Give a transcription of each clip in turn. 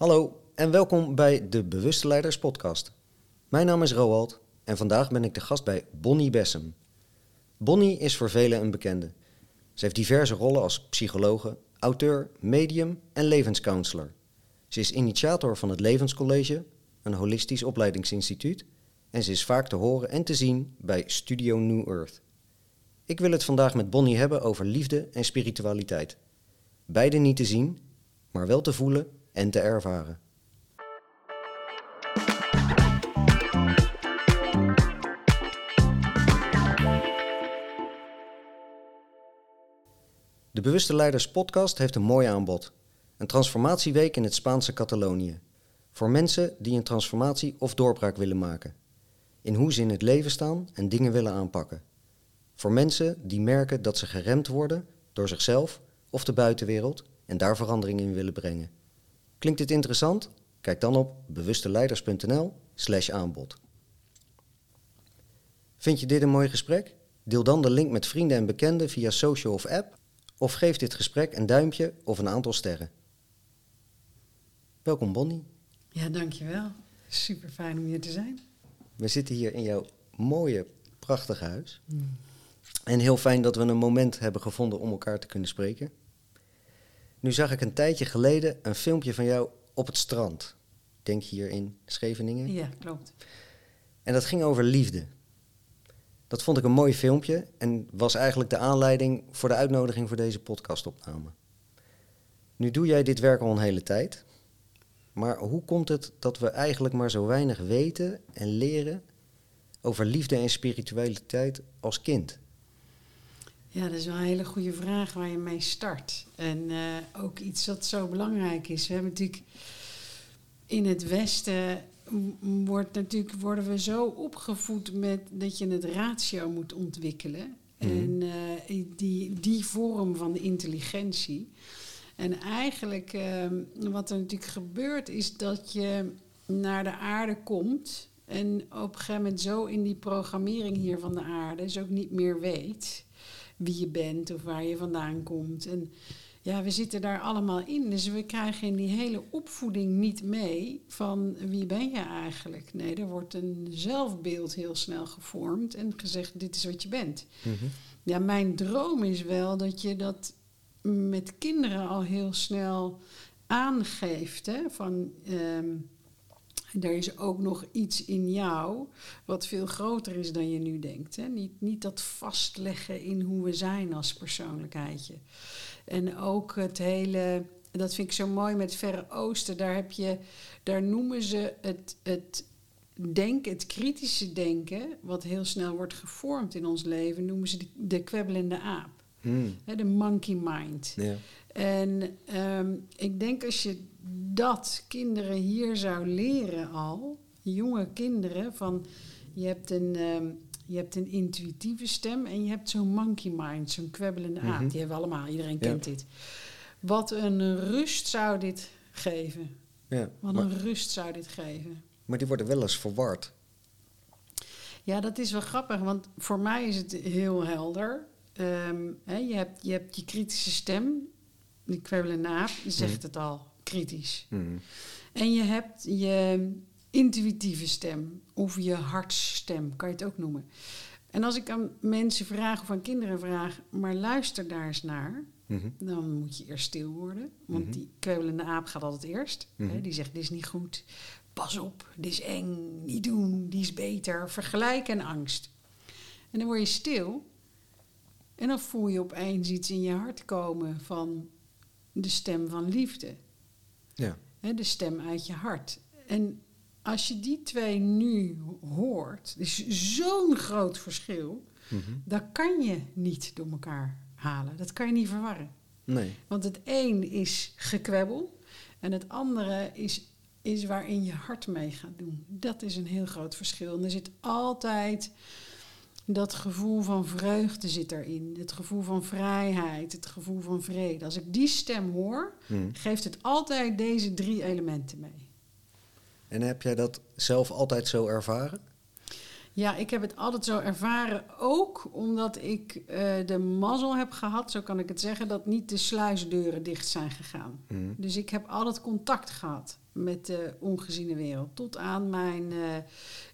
Hallo en welkom bij de Bewuste Leiders Podcast. Mijn naam is Roald en vandaag ben ik de gast bij Bonnie Bessem. Bonnie is voor velen een bekende. Ze heeft diverse rollen als psychologe, auteur, medium en levenscounselor. Ze is initiator van het Levenscollege, een holistisch opleidingsinstituut, en ze is vaak te horen en te zien bij Studio New Earth. Ik wil het vandaag met Bonnie hebben over liefde en spiritualiteit. Beide niet te zien, maar wel te voelen en te ervaren. De Bewuste Leiders podcast heeft een mooi aanbod. Een transformatieweek in het Spaanse Catalonië. Voor mensen die een transformatie of doorbraak willen maken. In hoe ze in het leven staan en dingen willen aanpakken. Voor mensen die merken dat ze geremd worden door zichzelf of de buitenwereld en daar verandering in willen brengen. Klinkt dit interessant? Kijk dan op bewusteleiders.nl/slash aanbod. Vind je dit een mooi gesprek? Deel dan de link met vrienden en bekenden via social of app of geef dit gesprek een duimpje of een aantal sterren. Welkom Bonnie. Ja, dankjewel. Super fijn om hier te zijn. We zitten hier in jouw mooie, prachtige huis. En heel fijn dat we een moment hebben gevonden om elkaar te kunnen spreken. Nu zag ik een tijdje geleden een filmpje van jou op het strand. Ik denk hier in Scheveningen. Ja, klopt. En dat ging over liefde. Dat vond ik een mooi filmpje en was eigenlijk de aanleiding voor de uitnodiging voor deze podcastopname. Nu doe jij dit werk al een hele tijd. Maar hoe komt het dat we eigenlijk maar zo weinig weten en leren over liefde en spiritualiteit als kind? Ja, dat is wel een hele goede vraag waar je mee start. En eh, ook iets dat zo belangrijk is. We hebben natuurlijk in het Westen wordt natuurlijk, worden we zo opgevoed met dat je het ratio moet ontwikkelen. Mhm. En eh, die, die vorm van de intelligentie. En eigenlijk ehm, wat er natuurlijk gebeurt is dat je naar de aarde komt en op een gegeven moment zo in die programmering hier van de aarde dus ook niet meer weet wie je bent of waar je vandaan komt. En ja, we zitten daar allemaal in. Dus we krijgen in die hele opvoeding niet mee van wie ben je eigenlijk. Nee, er wordt een zelfbeeld heel snel gevormd en gezegd dit is wat je bent. Ja, mijn droom is wel dat je dat met kinderen al heel snel aangeeft. Hè? Van, ehm, er is ook nog iets in jou wat veel groter is dan je nu denkt. Hè? Niet, niet dat vastleggen in hoe we zijn als persoonlijkheidje. En ook het hele, dat vind ik zo mooi met het Verre Oosten, daar, heb je, daar noemen ze het, het denken, het kritische denken, wat heel snel wordt gevormd in ons leven, noemen ze de, de kwebbelende aap. Hmm. Hè, de monkey mind. Ja. En ehm, ik denk als je dat kinderen hier zou leren al, jonge kinderen, van je hebt een, ehm, je hebt een intuïtieve stem en je hebt zo'n monkey mind, zo'n kwebbelende aap. Mhm. Die hebben we allemaal, iedereen Ja. kent dit. Wat een rust zou dit geven. Ja. Wat Maar, een rust zou dit geven. maar die worden wel eens verward. Ja, dat is wel grappig, want voor mij is het heel helder. Ehm, hè, je, hebt, je hebt je kritische stem, die kwebbelende aap, die zegt Mhm. het al, kritisch. Hmm. En je hebt je intuïtieve stem of je hartsstem, kan je het ook noemen. En als ik aan mensen vraag of aan kinderen vraag, maar luister daar eens naar, Mhm. dan moet je eerst stil worden. Want Mhm. die kwebbelende aap gaat altijd eerst. Hè, Mhm. die zegt, dit is niet goed, pas op, dit is eng, niet doen, die is beter, vergelijk en angst. En dan word je stil en dan voel je opeens iets in je hart komen van de stem van liefde. Ja. De stem uit je hart. En als je die twee nu hoort, is zo'n groot verschil, Mhm. dat kan je niet door elkaar halen. Dat kan je niet verwarren. Nee. Want het een is gekwebbel en het andere is, is waarin je hart mee gaat doen. Dat is een heel groot verschil. En er zit altijd dat gevoel van vreugde zit erin. Het gevoel van vrijheid, het gevoel van vrede. Als ik die stem hoor, Hmm. geeft het altijd deze drie elementen mee. En heb jij dat zelf altijd zo ervaren? Ja, ik heb het altijd zo ervaren. Ook omdat ik eh, de mazzel heb gehad, zo kan ik het zeggen, dat niet de sluisdeuren dicht zijn gegaan. Mhm. Dus ik heb altijd contact gehad met de ongeziene wereld. Tot aan mijn eh,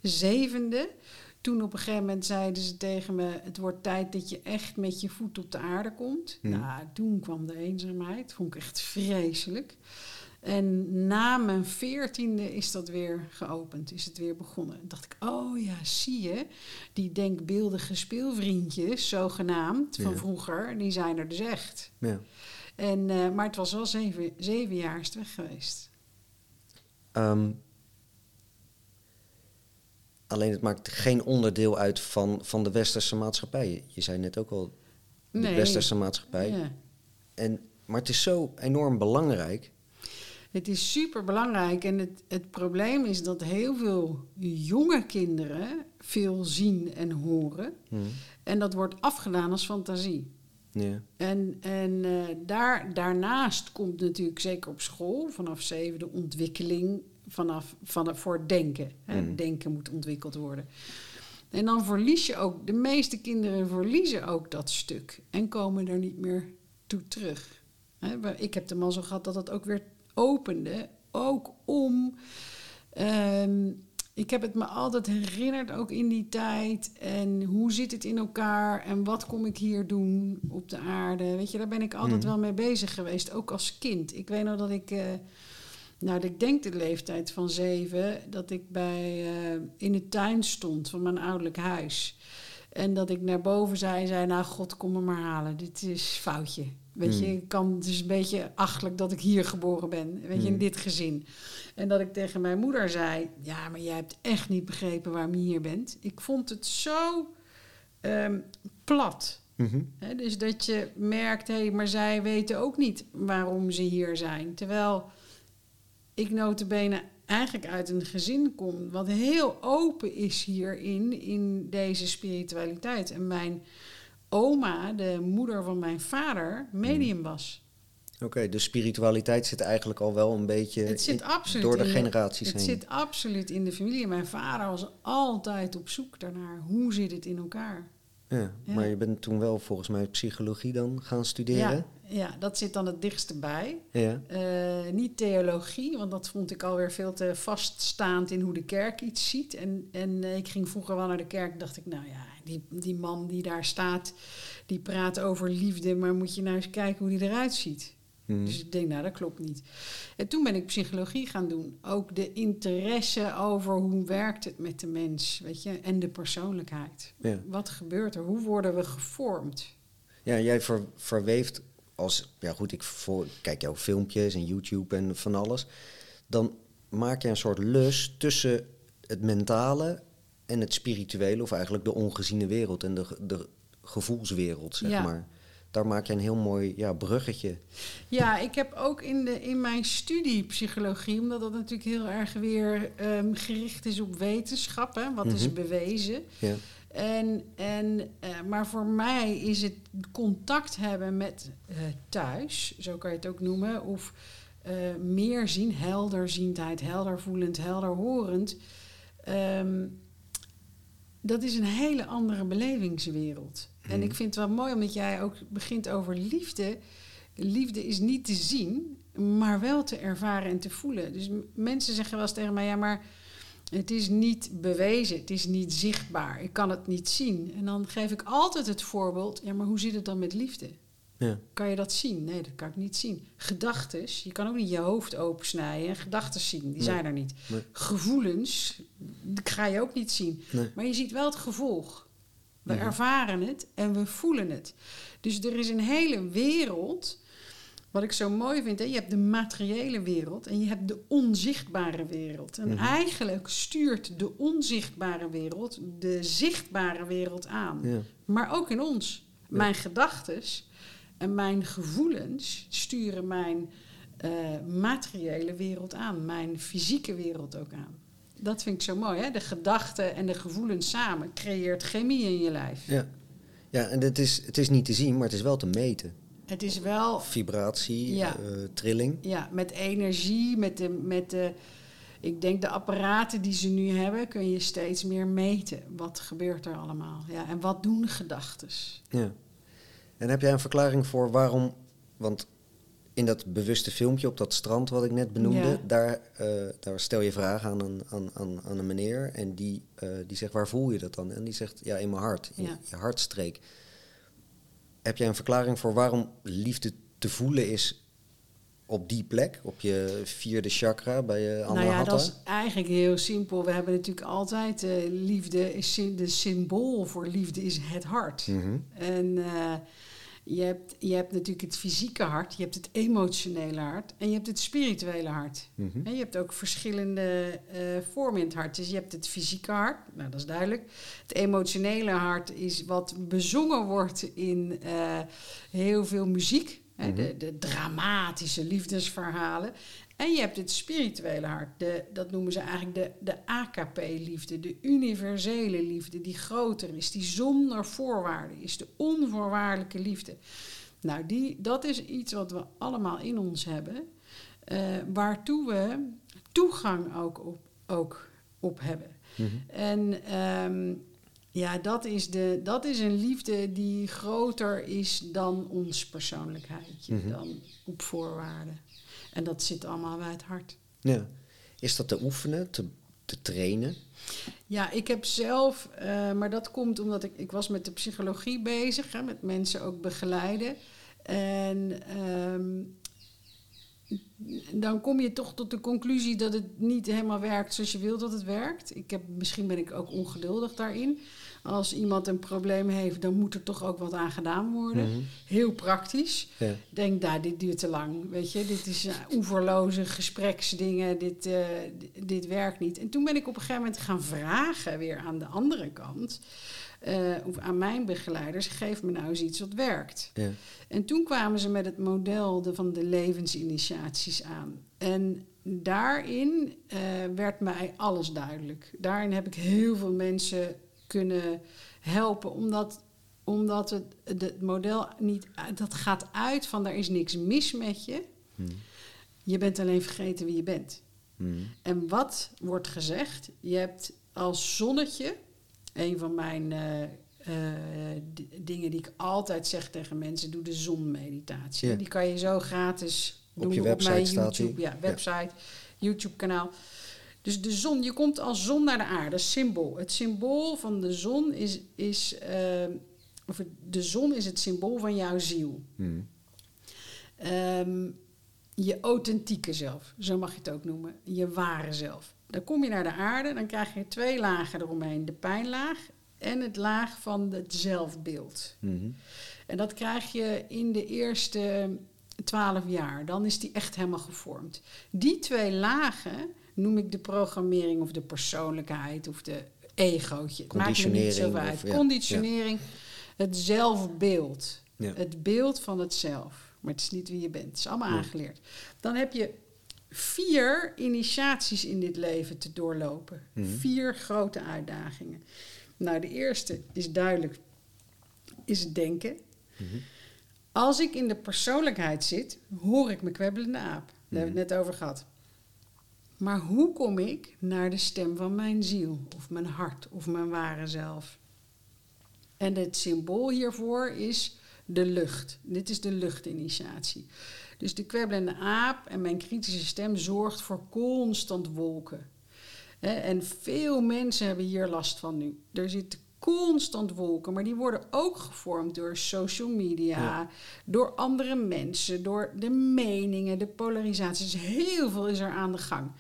zevende. Toen op een gegeven moment zeiden ze tegen me: Het wordt tijd dat je echt met je voet op de aarde komt. Mhm. Nou, toen kwam de eenzaamheid. Vond ik echt vreselijk. En na mijn veertiende is dat weer geopend, is het weer begonnen. En dacht ik, oh ja, zie je, die denkbeeldige speelvriendjes, zogenaamd, van Ja. vroeger, die zijn er dus echt. Ja. En, eh, maar het was wel zeven, zeven jaar is het weg geweest. Ehm, alleen het maakt geen onderdeel uit van, van de westerse maatschappij. Je zei net ook al, de Nee. westerse maatschappij. Ja. En, maar het is zo enorm belangrijk. Het is super belangrijk en het, het probleem is dat heel veel jonge kinderen veel zien en horen. Hm. En dat wordt afgedaan als fantasie. Ja. En, en eh, daar, daarnaast komt natuurlijk zeker op school vanaf zeven de ontwikkeling vanaf, vanaf, voor het denken. Hè. Mm. Denken moet ontwikkeld worden. En dan verlies je ook, de meeste kinderen verliezen ook dat stuk en komen er niet meer toe terug. Hè, ik heb de mazzel gehad dat het ook weer opende, ook om. ehm, ik heb het me altijd herinnerd, ook in die tijd. En hoe zit het in elkaar? En wat kom ik hier doen op de aarde? Weet je, daar ben ik altijd Mhm. wel mee bezig geweest, ook als kind. Ik weet nog dat ik, eh, nou, ik denk de leeftijd van zeven, dat ik bij, eh, in de tuin stond van mijn ouderlijk huis. En dat ik naar boven zei, zei, nou god, kom me maar halen. Dit is foutje. Weet je, Hmm. ik kan, het is een beetje achtelijk dat ik hier geboren ben. Weet je, in Hmm. dit gezin. En dat ik tegen mijn moeder zei, ja, maar jij hebt echt niet begrepen waarom je hier bent. Ik vond het zo ehm, plat. Mhm. Dus dat je merkt, hé, maar zij weten ook niet waarom ze hier zijn. Terwijl ik notabene eigenlijk uit een gezin kom... wat heel open is hierin, in deze spiritualiteit. En mijn oma, de moeder van mijn vader, medium was. Oké, dus spiritualiteit zit eigenlijk al wel een beetje Het zit in- absoluut door de in generaties Het heen. zit absoluut in de familie. Mijn vader was altijd op zoek daarnaar. Hoe zit het in elkaar? Ja, Ja. Maar je bent toen wel volgens mij psychologie dan gaan studeren. Ja, ja, dat zit dan het dichtste bij. Ja. Eh, niet theologie, want dat vond ik alweer veel te vaststaand in hoe de kerk iets ziet. En, en eh, ik ging vroeger wel naar de kerk en dacht ik, nou ja, die, die man die daar staat, die praat over liefde, maar moet je nou eens kijken hoe die eruit ziet. Mhm. Dus ik denk, nou, dat klopt niet. En toen ben ik psychologie gaan doen. Ook de interesse over hoe werkt het met de mens, weet je, en de persoonlijkheid. ja. Wat gebeurt er? Hoe worden we gevormd? ja, jij ver, verweeft als... Ja goed, ik voor, kijk jouw filmpjes en YouTube en van alles. Dan maak je een soort lus tussen het mentale en het spirituele... of eigenlijk de ongeziene wereld en de, de gevoelswereld, zeg Ja. maar. Daar maak je een heel mooi ja, bruggetje. Ja, ik heb ook in, de, in mijn studie psychologie, omdat dat natuurlijk heel erg weer ehm, gericht is op wetenschap, hè, wat is Mhm. bewezen. Ja. En, en, eh, maar voor mij is het contact hebben met eh, thuis, zo kan je het ook noemen, of eh, meer zien, helderziendheid, heldervoelend, helderhorend. ehm, dat is een hele andere belevingswereld. En Mhm. ik vind het wel mooi omdat jij ook begint over liefde. Liefde is niet te zien, maar wel te ervaren en te voelen. Dus mensen zeggen wel eens tegen mij: ja, maar het is niet bewezen, het is niet zichtbaar, ik kan het niet zien. En dan geef ik altijd het voorbeeld: ja, maar hoe zit het dan met liefde? Ja. Kan je dat zien? Nee, dat kan ik niet zien. Gedachtes, je kan ook niet je hoofd opensnijden en gedachten zien, die Nee. zijn er niet. Nee. Gevoelens, dat ga je ook niet zien. Nee. Maar je ziet wel het gevolg. We Mhm. ervaren het en we voelen het. Dus er is een hele wereld. Wat ik zo mooi vind, hè? je hebt de materiële wereld en je hebt de onzichtbare wereld. En Mhm. eigenlijk stuurt de onzichtbare wereld de zichtbare wereld aan. Ja. Maar ook in ons. Mijn gedachtes en mijn gevoelens sturen mijn eh, materiële wereld aan, mijn fysieke wereld ook aan. Dat vind ik zo mooi, hè? De gedachten en de gevoelens samen creëert chemie in je lijf. Ja, ja en het is, het is niet te zien, maar het is wel te meten. Het is wel Vibratie, Ja. eh, trilling. ja, met energie, met de, met de. ik denk de apparaten die ze nu hebben, kun je steeds meer meten. Wat gebeurt er allemaal? Ja, en wat doen gedachten? Ja. En heb jij een verklaring voor waarom... Want in dat bewuste filmpje op dat strand wat ik net benoemde... Ja. Daar, eh, daar stel je vragen aan een, aan, aan, aan een meneer... en die, eh, die zegt, waar voel je dat dan? En die zegt, ja, in mijn hart, in Ja. je hartstreek. Heb jij een verklaring voor waarom liefde te voelen is op die plek? Op je vierde chakra bij je Nou andere ja, dat is eigenlijk heel simpel. We hebben natuurlijk altijd eh, liefde, is de symbool voor liefde is het hart. Mhm. En je, hebt, je hebt natuurlijk het fysieke hart, je hebt het emotionele hart en je hebt het spirituele hart. Mhm. En je hebt ook verschillende eh, vormen in het hart. Dus je hebt het fysieke hart, nou dat is duidelijk. Het emotionele hart is wat bezongen wordt in eh, heel veel muziek. Mhm. de, de dramatische liefdesverhalen. En je hebt het spirituele hart. De, dat noemen ze eigenlijk de, de AKP-liefde. De universele liefde die groter is. Die zonder voorwaarden is. De onvoorwaardelijke liefde. Nou, die, dat is iets wat we allemaal in ons hebben. eh, waartoe we toegang ook op, ook op hebben. Mhm. En ehm, ja, dat is, de, dat is een liefde die groter is dan ons persoonlijkheidje, Mhm. dan op voorwaarden. En dat zit allemaal bij het hart. Ja. Is dat te oefenen, te, te trainen? Ja, ik heb zelf, eh, maar dat komt omdat ik, ik was met de psychologie bezig, hè, met mensen ook begeleiden. En ehm, dan kom je toch tot de conclusie dat het niet helemaal werkt zoals je wilt dat het werkt. Ik heb, misschien ben ik ook ongeduldig daarin. Als iemand een probleem heeft, dan moet er toch ook wat aan gedaan worden. Mhm. Heel praktisch. Ja. Denk, nou, dit duurt te lang. Weet je, dit is uh, oeverloze gespreksdingen. Dit, eh, dit werkt niet. En toen ben ik op een gegeven moment gaan vragen, weer aan de andere kant. Eh, of aan mijn begeleiders, geef me nou eens iets wat werkt. Ja. En toen kwamen ze met het model de, van de levensinitiaties aan. En daarin eh, werd mij alles duidelijk. Daarin heb ik heel veel mensen kunnen helpen, omdat, omdat het, het model niet, dat gaat uit van er is niks mis met je. Mhm. Je bent alleen vergeten wie je bent. Mhm. En wat wordt gezegd? Je hebt als zonnetje, een van mijn eh, eh, dingen die ik altijd zeg tegen mensen, doe de zonmeditatie. Die kan je zo gratis Op doen je op website mijn YouTube, ja, website, YouTube kanaal. Dus de zon, je komt als zon naar de aarde, symbool. Het symbool van de zon is, is eh, of de zon is het symbool van jouw ziel. Mhm. Ehm, je authentieke zelf, zo mag je het ook noemen. Je ware zelf. Dan kom je naar de aarde, dan krijg je twee lagen eromheen. De pijnlaag en het laag van het zelfbeeld. Mhm. En dat krijg je in de eerste twaalf jaar. Dan is die echt helemaal gevormd. Die twee lagen noem ik de programmering of de persoonlijkheid of de egootje. Het maakt me niet zo Conditionering uit. of- ja, Conditionering, het zelfbeeld. Ja. Het beeld van het zelf. Maar het is niet wie je bent. Het is allemaal aangeleerd. Dan heb je vier initiaties in dit leven te doorlopen. Mhm. Vier grote uitdagingen. Nou, de eerste is duidelijk, is het denken. Mhm. Als ik in de persoonlijkheid zit, hoor ik mijn kwebbelende aap. Daar hebben we Mhm. het net over gehad. Maar hoe kom ik naar de stem van mijn ziel, of mijn hart, of mijn ware zelf? En het symbool hiervoor is de lucht. Dit is de luchtinitiatie. Dus de kwebbelende aap en mijn kritische stem zorgt voor constant wolken. En veel mensen hebben hier last van nu. Er zitten constant wolken, maar die worden ook gevormd door social media, Ja. door andere mensen, door de meningen, de polarisaties. Heel veel is er aan de gang.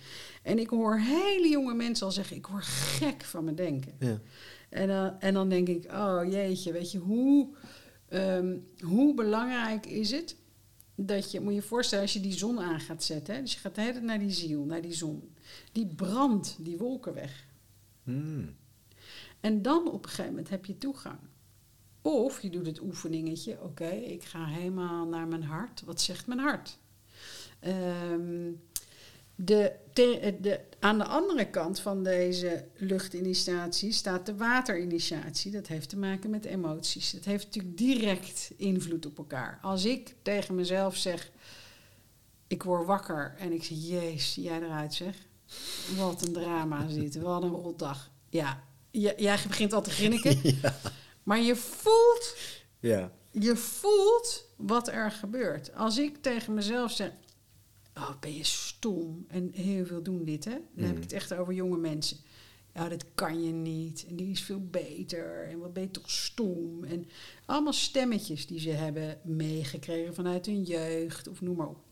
En ik hoor hele jonge mensen al zeggen: ik word gek van mijn denken. Ja. En dan, en dan denk ik, oh jeetje, weet je, hoe, ehm, hoe belangrijk is het dat je, moet je je voorstellen als je die zon aan gaat zetten, hè, dus je gaat de hele tijd naar die ziel, naar die zon, die brandt die wolken weg. Mhm. En dan op een gegeven moment heb je toegang. Of je doet het oefeningetje, oké, ik ga helemaal naar mijn hart. Wat zegt mijn hart? Ehm, de, te- de, aan de andere kant van deze luchtinitiatie staat de waterinitiatie. Dat heeft te maken met emoties. Dat heeft natuurlijk direct invloed op elkaar. Als ik tegen mezelf zeg, ik word wakker en ik zeg, zie jij eruit zeg. Wat een drama zit. Wat een rotdag. Ja, j- jij begint al te grinniken. Maar je voelt, Ja. je voelt wat er gebeurt. Als ik tegen mezelf zeg... Oh, ben je stom. En heel veel doen dit, hè? Dan heb Mhm. ik het echt over jonge mensen. Ja, dat kan je niet. En die is veel beter. En wat ben je toch stom. En allemaal stemmetjes die ze hebben meegekregen vanuit hun jeugd. Of noem maar op.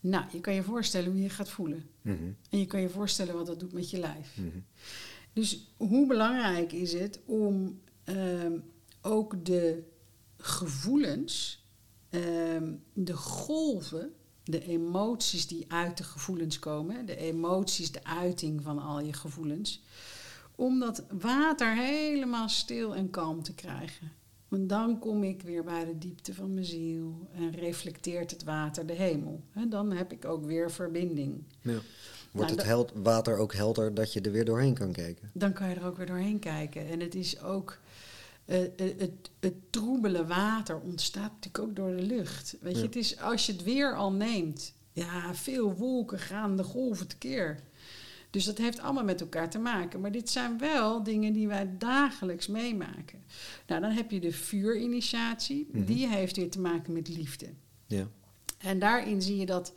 Nou, je kan je voorstellen hoe je je gaat voelen. Mhm. En je kan je voorstellen wat dat doet met je lijf. Mhm. Dus hoe belangrijk is het om ehm, ook de gevoelens, ehm, de golven, de emoties die uit de gevoelens komen, de emoties, de uiting van al je gevoelens, om dat water helemaal stil en kalm te krijgen. Want dan kom ik weer bij de diepte van mijn ziel en reflecteert het water de hemel. En dan heb ik ook weer verbinding. Ja. Wordt Nou, het dat- held, water ook helder dat je er weer doorheen kan kijken? dan kan je er ook weer doorheen kijken. En het is ook. Eh, eh, het, het troebele water ontstaat natuurlijk ook door de lucht. Weet je, Ja. het is als je het weer al neemt. Ja, veel wolken gaan de golven tekeer. Dus dat heeft allemaal met elkaar te maken. Maar dit zijn wel dingen die wij dagelijks meemaken. Nou, dan heb je de vuurinitiatie. Mhm. Die heeft weer te maken met liefde. Ja. En daarin zie je dat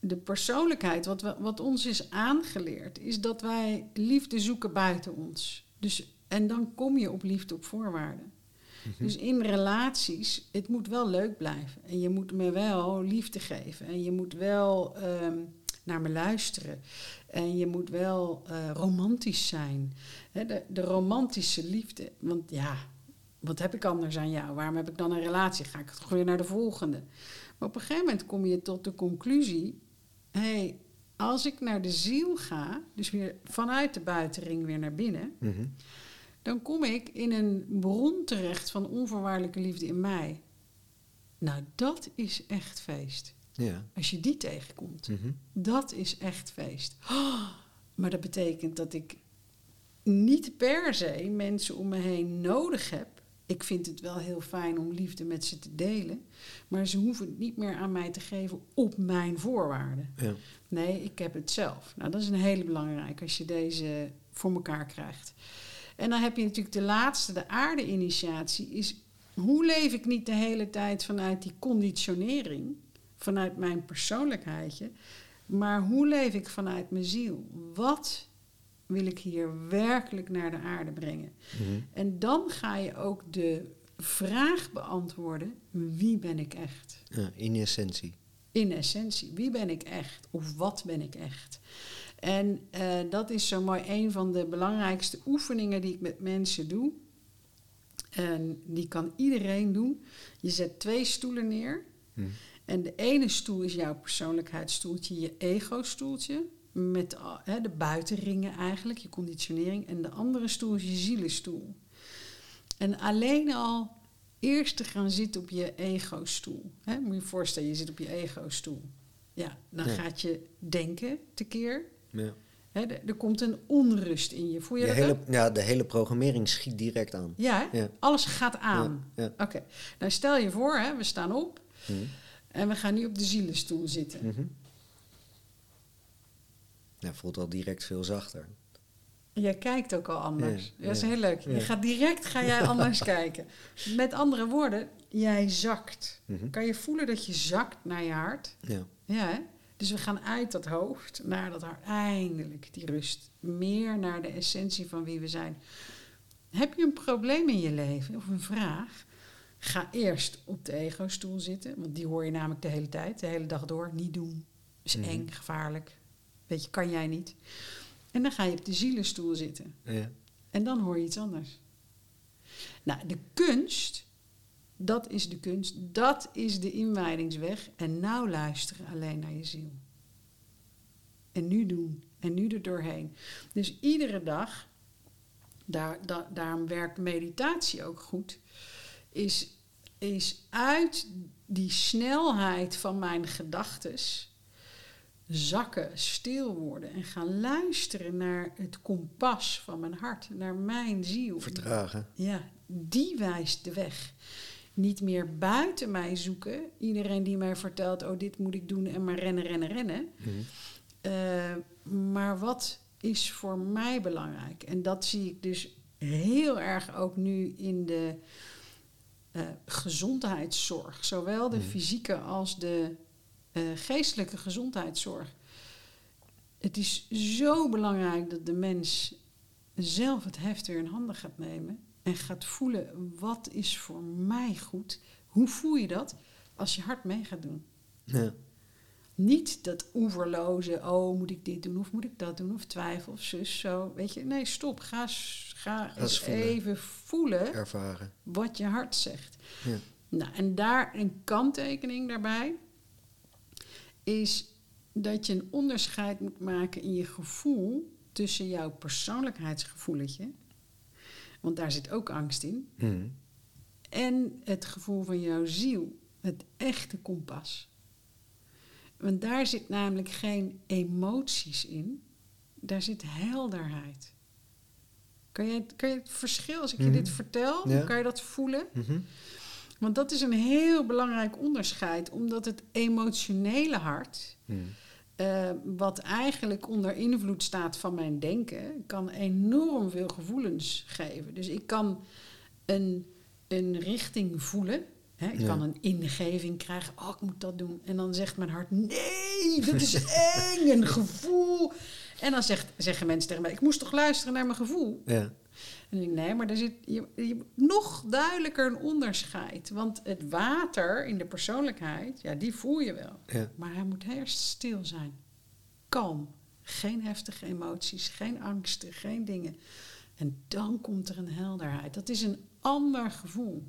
de persoonlijkheid, wat, we, wat ons is aangeleerd, is dat wij liefde zoeken buiten ons. Dus, en dan kom je op liefde op voorwaarden. Dus in relaties, het moet wel leuk blijven. En je moet me wel liefde geven. En je moet wel ehm, naar me luisteren. En je moet wel eh, romantisch zijn. De, de romantische liefde. Want ja, wat heb ik anders aan jou? Waarom heb ik dan een relatie? Ga ik toch weer naar de volgende? Maar op een gegeven moment kom je tot de conclusie: hé, hey, als ik naar de ziel ga, dus weer vanuit de buitenring weer naar binnen, Mhm. Dan kom ik in een bron terecht van onvoorwaardelijke liefde in mij. Nou, dat is echt feest. Ja. Als je die tegenkomt, Mhm. dat is echt feest. Oh, maar dat betekent dat ik niet per se mensen om me heen nodig heb. Ik vind het wel heel fijn om liefde met ze te delen. Maar ze hoeven het niet meer aan mij te geven op mijn voorwaarden. Ja. Nee, ik heb het zelf. Nou, dat is een hele belangrijke als je deze voor elkaar krijgt. En dan heb je natuurlijk de laatste, de aarde-initiatie, is hoe leef ik niet de hele tijd vanuit die conditionering, vanuit mijn persoonlijkheidje, maar hoe leef ik vanuit mijn ziel? Wat wil ik hier werkelijk naar de aarde brengen? Mhm. En dan ga je ook de vraag beantwoorden: wie ben ik echt? ja. In essentie. in essentie. Wie ben ik echt? Of wat ben ik echt? En eh, dat is zo mooi een van de belangrijkste oefeningen die ik met mensen doe. En die kan iedereen doen. Je zet twee stoelen neer. Mhm. En de ene stoel is jouw persoonlijkheidsstoeltje, je ego-stoeltje. Met de buitenringen eigenlijk, je conditionering. En de andere stoel is je zielenstoel. En alleen al eerst te gaan zitten op je ego-stoel. Moet je je voorstellen, je zit op je ego-stoel. Ja, dan Ja. gaat je denken tekeer. Ja. Er, komt een onrust in je. Voel je De dat hele, ook? ja, de hele programmering schiet direct aan. Ja? Ja. alles gaat aan. Ja. Oké, nou stel je voor, hè, we staan op Mhm. en we gaan nu op de zielenstoel zitten. Mhm. Ja, voelt al direct veel zachter. Jij kijkt ook al anders. Ja, dat is heel leuk. Je gaat direct ga jij anders kijken. Met andere woorden, jij zakt. Mhm. Kan je voelen dat je zakt naar je hart? Ja. Ja, hè? Dus we gaan uit dat hoofd naar dat hart. Eindelijk die rust. Meer naar de essentie van wie we zijn. Heb je een probleem in je leven of een vraag? Ga eerst op de ego-stoel zitten. Want die hoor je namelijk de hele tijd, de hele dag door. Niet doen. Is Mhm. eng, gevaarlijk. Weet je, kan jij niet. En dan ga je op de zielenstoel zitten. Ja. En dan hoor je iets anders. Nou, de kunst, dat is de kunst, dat is de inwijdingsweg. En nou luisteren alleen naar je ziel. En nu doen. En nu er doorheen. Dus iedere dag, daar, da- daarom werkt meditatie ook goed, is, is uit die snelheid van mijn gedachtes zakken, stil worden en gaan luisteren naar het kompas van mijn hart, naar mijn ziel. Vertragen. Ja, die wijst de weg. Niet meer buiten mij zoeken. Iedereen die mij vertelt, oh dit moet ik doen en maar rennen, rennen, rennen. Mhm. Eh, maar wat is voor mij belangrijk? En dat zie ik dus heel erg ook nu in de eh, gezondheidszorg. Zowel de Mhm. fysieke als de eh, geestelijke gezondheidszorg. Het is zo belangrijk dat de mens zelf het heft weer in handen gaat nemen en gaat voelen wat is voor mij goed. Hoe voel je dat als je hart mee gaat doen? Ja. Niet dat oeverloze, oh moet ik dit doen of moet ik dat doen of twijfel of zus zo. Weet je, nee stop, ga, ga eens eens voelen. even voelen Ervaren. wat je hart zegt. Ja. Nou, en daar een kanttekening daarbij is dat je een onderscheid moet maken in je gevoel tussen jouw persoonlijkheidsgevoeletje, want daar zit ook angst in, Mhm. en het gevoel van jouw ziel, het echte kompas. Want daar zit namelijk geen emoties in, daar zit helderheid. Kan je, kan je het verschil, als ik je Mhm. dit vertel, Ja. kan je dat voelen? Mhm. Want dat is een heel belangrijk onderscheid, omdat het emotionele hart, Mhm. Eh, wat eigenlijk onder invloed staat van mijn denken, kan enorm veel gevoelens geven. Dus ik kan een, een richting voelen. Hè? Ik Ja. kan een ingeving krijgen, oh, ik moet dat doen. En dan zegt mijn hart, nee, dat is eng, een gevoel. En dan zegt, zeggen mensen tegen mij, ik moest toch luisteren naar mijn gevoel? Ja. En denk, nee, maar er zit je, je, nog duidelijker een onderscheid. Want het water in de persoonlijkheid, ja, die voel je wel. Ja. Maar hij moet eerst stil zijn. Kalm. Geen heftige emoties, geen angsten, geen dingen. En dan komt er een helderheid. Dat is een ander gevoel.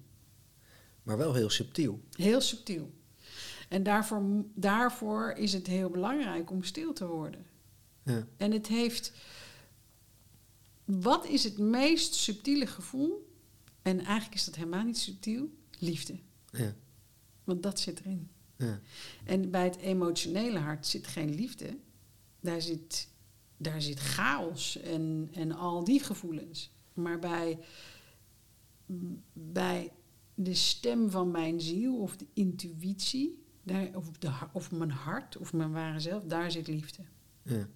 Maar wel heel subtiel. Heel subtiel. En daarvoor, daarvoor is het heel belangrijk om stil te worden. Ja. En het heeft. Wat is het meest subtiele gevoel? En eigenlijk is dat helemaal niet subtiel. Liefde. Ja. Want dat zit erin. Ja. En bij het emotionele hart zit geen liefde. Daar zit, daar zit chaos en, en al die gevoelens. Maar bij, bij de stem van mijn ziel of de intuïtie, daar, of, de, of mijn hart of mijn ware zelf, daar zit liefde. Ja.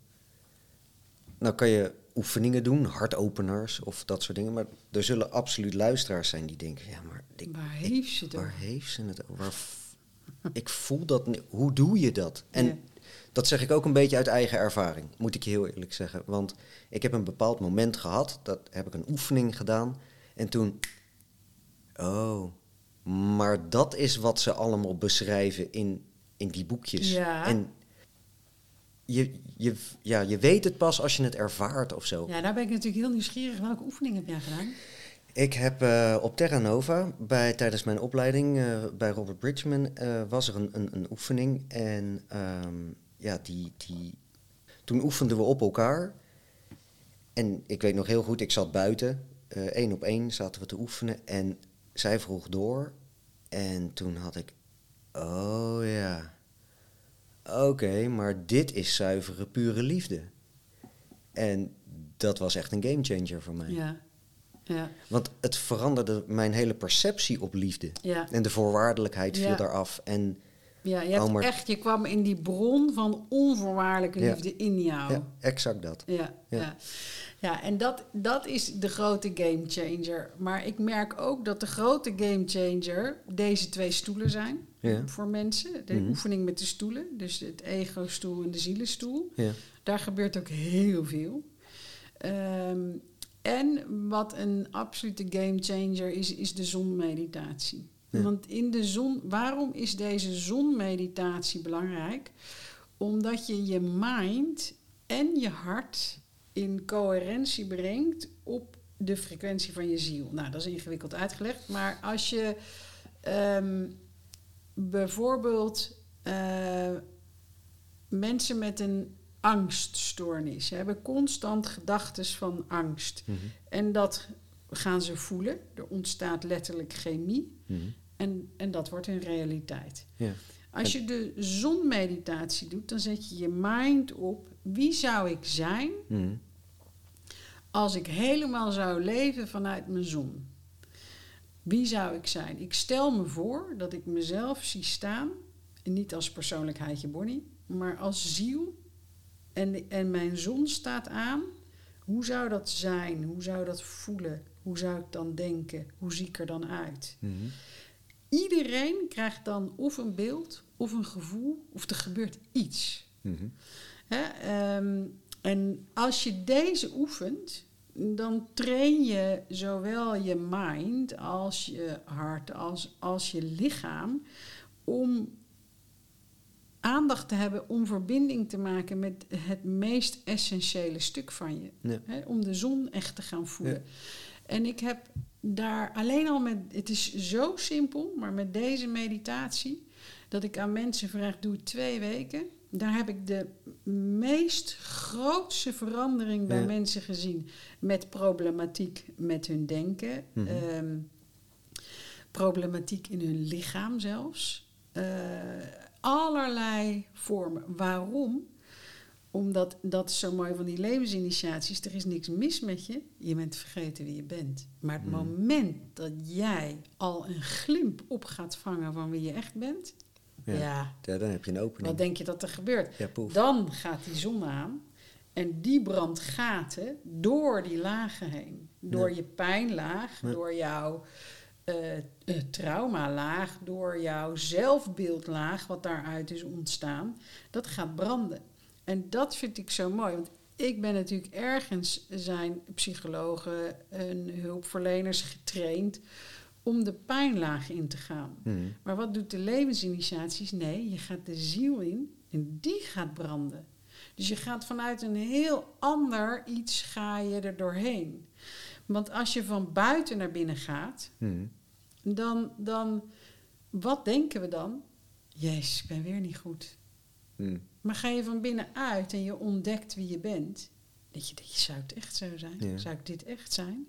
Nou kan je oefeningen doen, hartopeners of dat soort dingen. Maar er zullen absoluut luisteraars zijn die denken... Ja, maar ik, Waar heeft ze het waar heeft ze het over? Ik voel dat niet. Hoe doe je dat? En Ja. dat zeg ik ook een beetje uit eigen ervaring, moet ik je heel eerlijk zeggen. Want ik heb een bepaald moment gehad, dat heb ik een oefening gedaan. En toen... Oh, maar dat is wat ze allemaal beschrijven in, in die boekjes. Ja. En je, je, ja, je weet het pas als je het ervaart of zo. Ja, daar ben ik natuurlijk heel nieuwsgierig. Welke oefening heb jij gedaan? Ik heb eh, op Terra Nova, bij, tijdens mijn opleiding eh, bij Robert Bridgman, eh, was er een, een, een oefening. En ehm, ja, die, die, toen oefenden we op elkaar. En ik weet nog heel goed, ik zat buiten, één op één zaten we te oefenen. En zij vroeg door. En toen had ik, oh ja, oké, maar dit is zuivere, pure liefde. En dat was echt een gamechanger voor mij. Ja. Ja. Want het veranderde mijn hele perceptie op liefde. Ja. En de voorwaardelijkheid viel daaraf. En Ja, je, hebt echt, je kwam in die bron van onvoorwaardelijke liefde in jou. ja, exact dat. Ja, Ja. Ja. en dat, dat is de grote game changer. Maar ik merk ook dat de grote game changer deze twee stoelen zijn Ja. voor mensen. De Mhm. oefening met de stoelen, dus het ego-stoel en de zielenstoel. Ja. Daar gebeurt ook heel veel. Ehm, en wat een absolute game changer is, is de zonmeditatie. Ja. Want in de zon, waarom is deze zonmeditatie belangrijk? Omdat je je mind en je hart in coherentie brengt op de frequentie van je ziel. Nou, dat is ingewikkeld uitgelegd, maar als je ehm, bijvoorbeeld eh, mensen met een angststoornis hebben constant gedachten van angst. Mhm. En dat gaan ze voelen. Er ontstaat letterlijk chemie. Mhm. En, en dat wordt een realiteit. Ja. Als je de zonmeditatie doet, dan zet je je mind op wie zou ik zijn Mhm. Als ik helemaal zou leven vanuit mijn zon. Wie zou ik zijn? Ik stel me voor dat ik mezelf zie staan, en niet als persoonlijkheidje Bonnie, maar als ziel en, en mijn zon staat aan, hoe zou dat zijn? Hoe zou dat voelen? Hoe zou ik dan denken? Hoe zie ik er dan uit? Mhm. Iedereen krijgt dan of een beeld, of een gevoel, of er gebeurt iets. Ehm, en als je deze oefent, dan train je zowel je mind als je hart als, als je lichaam om aandacht te hebben om verbinding te maken met het meest essentiële stuk van je. Ja. Om de zon echt te gaan voelen. Ja. En ik heb daar alleen al met, het is zo simpel, maar met deze meditatie, dat ik aan mensen vraag, doe twee weken. Daar heb ik de meest grootste verandering bij Ja. mensen gezien. Met problematiek met hun denken. Mhm. ehm, problematiek in hun lichaam zelfs. Eh, allerlei vormen. Waarom? Omdat dat is zo mooi van die levensinitiaties. Er is niks mis met je. Je bent vergeten wie je bent. Maar het Mm. moment dat jij al een glimp op gaat vangen van wie je echt bent. Ja. Ja, dan heb je een opening. wat denk je dat er gebeurt? Ja. Dan gaat die zon aan. En die brandt gaten door die lagen heen. Door Ja. je pijnlaag, door jouw eh, eh, traumalaag, door jouw zelfbeeldlaag, wat daaruit is ontstaan. Dat gaat branden. En dat vind ik zo mooi. Want ik ben natuurlijk ergens zijn psychologen en hulpverleners getraind om de pijnlaag in te gaan. Mhm. Maar wat doet de levensinitiaties? Nee, je gaat de ziel in en die gaat branden. Dus je gaat vanuit een heel ander iets ga je er doorheen. Want als je van buiten naar binnen gaat, Mhm. dan, dan wat denken we dan? Jezus, ik ben weer niet goed. Mhm. Maar ga je van binnen uit en je ontdekt wie je bent, dat je, dat je zou het echt zo zijn? Ja. Zou ik dit echt zijn?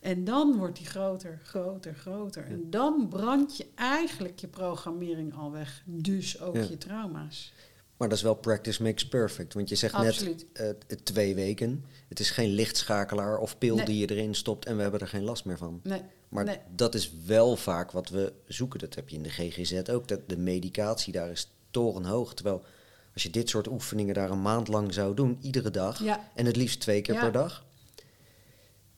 En dan wordt die groter, groter, groter. En dan brand je eigenlijk je programmering al weg. Dus ook Ja. je trauma's. Maar dat is wel practice makes perfect. Want je zegt Absoluut. net eh, twee weken. Het is geen lichtschakelaar of pil Nee. die je erin stopt en we hebben er geen last meer van. Nee, Maar nee. dat is wel vaak wat we zoeken. Dat heb je in de GGZ ook. Dat de medicatie daar is torenhoog. Terwijl als je dit soort oefeningen daar een maand lang zou doen, iedere dag, Ja. en het liefst twee keer Ja. per dag,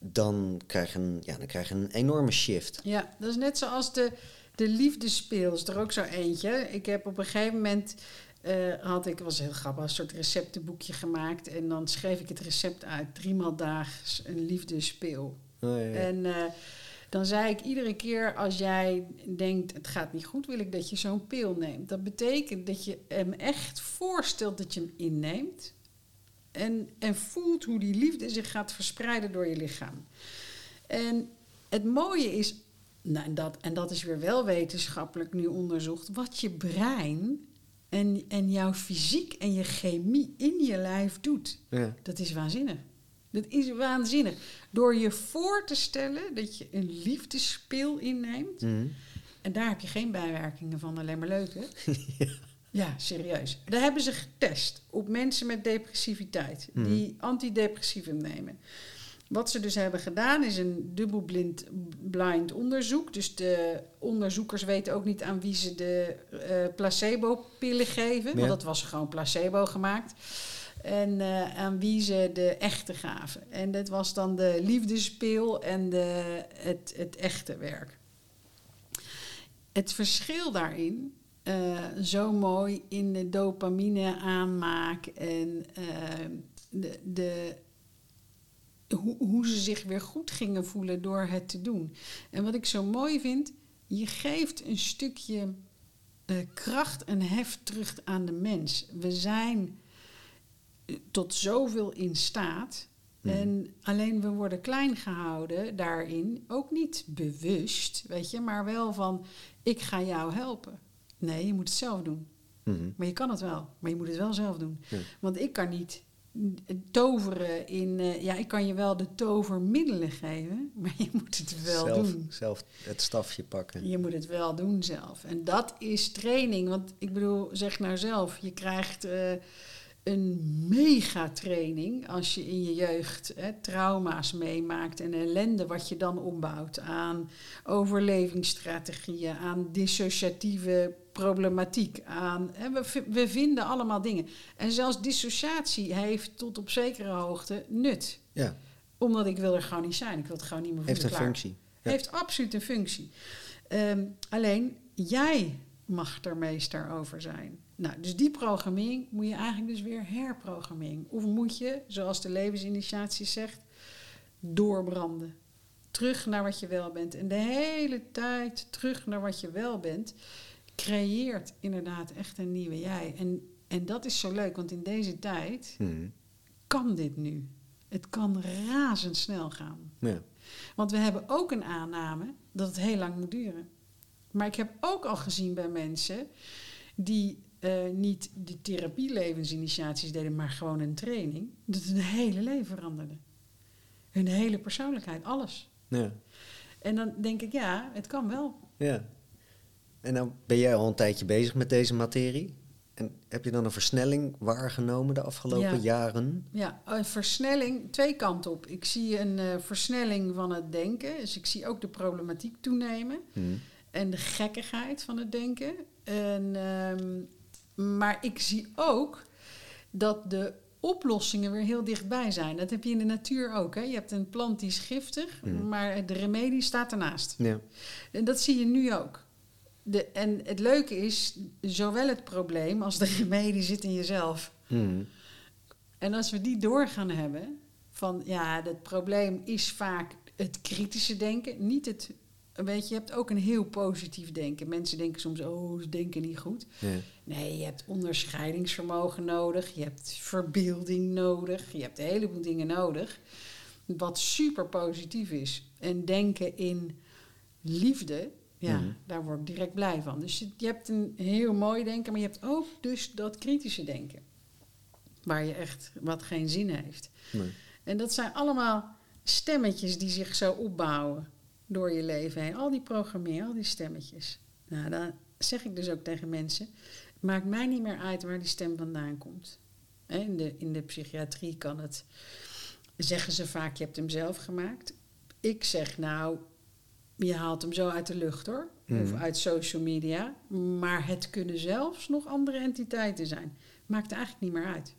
dan krijg je een, ja, dan krijg je een enorme shift. Ja, dat is net zoals de, de liefdespeel. Is er ook zo eentje. Ik heb op een gegeven moment... eh, had ik, was heel grappig, een soort receptenboekje gemaakt. En dan schreef ik het recept uit. Driemaal daags een liefdespeel. Oh, ja, ja. En eh, dan zei ik iedere keer als jij denkt het gaat niet goed, wil ik dat je zo'n pil neemt. Dat betekent dat je hem echt voorstelt dat je hem inneemt. En, en voelt hoe die liefde zich gaat verspreiden door je lichaam. En het mooie is, nou, en, dat, en dat is weer wel wetenschappelijk nu onderzocht, wat je brein en, en jouw fysiek en je chemie in je lijf doet. Ja. Dat is waanzinnig. Dat is waanzinnig. Door je voor te stellen dat je een liefdespil inneemt. Mhm. En daar heb je geen bijwerkingen van, alleen maar leuke. ja. Serieus. Daar hebben ze getest op mensen met depressiviteit. Die antidepressivum nemen. Wat ze dus hebben gedaan is een dubbelblind blind onderzoek. Dus de onderzoekers weten ook niet aan wie ze de eh, placebo-pillen geven. Ja. Want dat was gewoon placebo gemaakt. En eh, aan wie ze de echte gaven. En dat was dan de liefdespil en de, het, het echte werk. Het verschil daarin, eh, zo mooi in de dopamine aanmaak en eh, de, de, hoe, hoe ze zich weer goed gingen voelen door het te doen. En wat ik zo mooi vind, je geeft een stukje eh, kracht en heft terug aan de mens. We zijn tot zoveel in staat. Mhm. En alleen we worden klein gehouden daarin. Ook niet bewust, weet je, maar wel van: ik ga jou helpen. Nee, je moet het zelf doen. Mhm. Maar je kan het wel, maar je moet het wel zelf doen. Ja. Want ik kan niet toveren in... eh, ja, ik kan je wel de tovermiddelen geven, maar je moet het wel zelf, doen. zelf het stafje pakken. Je moet het wel doen zelf. En dat is training. Want ik bedoel, zeg nou zelf, je krijgt eh, een mega-training als je in je jeugd hè, trauma's meemaakt en ellende wat je dan opbouwt aan overlevingsstrategieën, aan dissociatieve problematiek aan. We, we vinden allemaal dingen. En zelfs dissociatie heeft tot op zekere hoogte nut. Ja, Omdat ik wil er gewoon niet zijn. Ik wil het gewoon niet meer heeft voelen. een klaar. functie. Ja. Heeft absoluut een functie. Ehm, alleen jij mag er meester over zijn. Nou, dus die programmering moet je eigenlijk dus weer herprogrammering. Of moet je, zoals de levensinitiatie zegt, doorbranden. Terug naar wat je wel bent. En de hele tijd terug naar wat je wel bent, creëert inderdaad echt een nieuwe jij. En, en dat is zo leuk, want in deze tijd Mhm. kan dit nu. Het kan razendsnel gaan. Ja. Want we hebben ook een aanname dat het heel lang moet duren. Maar ik heb ook al gezien bij mensen die eh, niet de therapie-levensinitiaties deden, maar gewoon een training, dat hun hele leven veranderde. Hun hele persoonlijkheid, alles. Ja. En dan denk ik, ja, het kan wel. ja. En nou ben jij al een tijdje bezig met deze materie. En heb je dan een versnelling waargenomen de afgelopen Ja. jaren? Ja, een versnelling, twee kanten op. Ik zie een eh, versnelling van het denken, dus ik zie ook de problematiek toenemen. Mhm. en de gekkigheid van het denken. En, ehm, maar ik zie ook dat de oplossingen weer heel dichtbij zijn. Dat heb je in de natuur ook. Hè? Je hebt een plant die is giftig, Mhm. maar de remedie staat ernaast. Ja. En dat zie je nu ook. De, en het leuke is, zowel het probleem als de remedie zit in jezelf. Mhm. En als we die door gaan hebben, van ja, het probleem is vaak het kritische denken, niet het. Weet je, je hebt ook een heel positief denken. Mensen denken soms, oh, ze denken niet goed. Ja. Nee, je hebt onderscheidingsvermogen nodig, je hebt verbeelding nodig, je hebt een heleboel dingen nodig. Wat super positief is. En denken in liefde, ja, Mhm. daar word ik direct blij van. Dus je, je hebt een heel mooi denken, maar je hebt ook dus dat kritische denken. Waar je echt wat geen zin heeft. Nee. En dat zijn allemaal stemmetjes die zich zo opbouwen door je leven heen. Al die programmeren, al die stemmetjes. Nou, dan zeg ik dus ook tegen mensen: het maakt mij niet meer uit waar die stem vandaan komt. In de, in de psychiatrie kan het, zeggen ze vaak, je hebt hem zelf gemaakt. Ik zeg nou, je haalt hem zo uit de lucht hoor. Of Mhm. uit social media. Maar het kunnen zelfs nog andere entiteiten zijn. Maakt eigenlijk niet meer uit.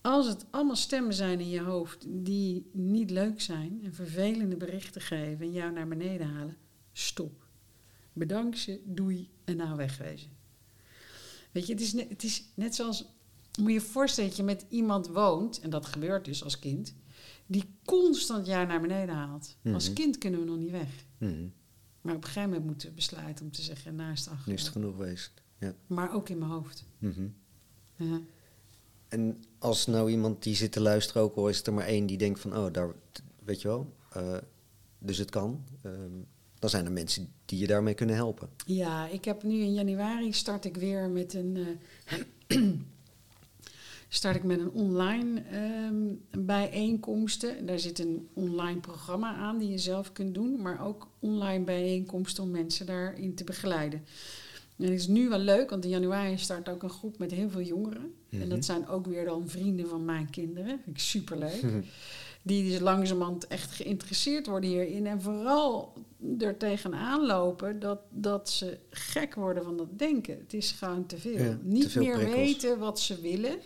Als het allemaal stemmen zijn in je hoofd die niet leuk zijn en vervelende berichten geven en jou naar beneden halen, stop. Bedank ze, doei en nou wegwezen. Weet je, het is, net, het is net zoals, moet je je voorstellen dat je met iemand woont, en dat gebeurt dus als kind, die constant jou naar beneden haalt. Als Mhm. kind kunnen we nog niet weg. Mhm. Maar op een gegeven moment moeten we besluiten om te zeggen, is het Nu is het afgelopen. genoeg geweest. Ja. Maar ook in mijn hoofd. Mhm. Ja. En als nou iemand die zit te luisteren, ook al is het er maar één die denkt van, oh, daar, weet je wel, eh, dus het kan. ehm, dan zijn er mensen die je daarmee kunnen helpen. Ja, ik heb nu in januari start ik weer met een. eh, start ik met een online ehm bijeenkomsten. Daar zit een online programma aan die je zelf kunt doen, maar ook online bijeenkomsten om mensen daarin te begeleiden. En het is nu wel leuk, want in januari start ook een groep met heel veel jongeren. En Mhm. dat zijn ook weer dan vrienden van mijn kinderen. Vind ik superleuk. Die dus langzamerhand echt geïnteresseerd worden hierin. En vooral er tegenaan lopen dat, dat ze gek worden van dat denken. Het is gewoon te veel. Ja, te Niet veel meer prikkels. weten wat ze willen.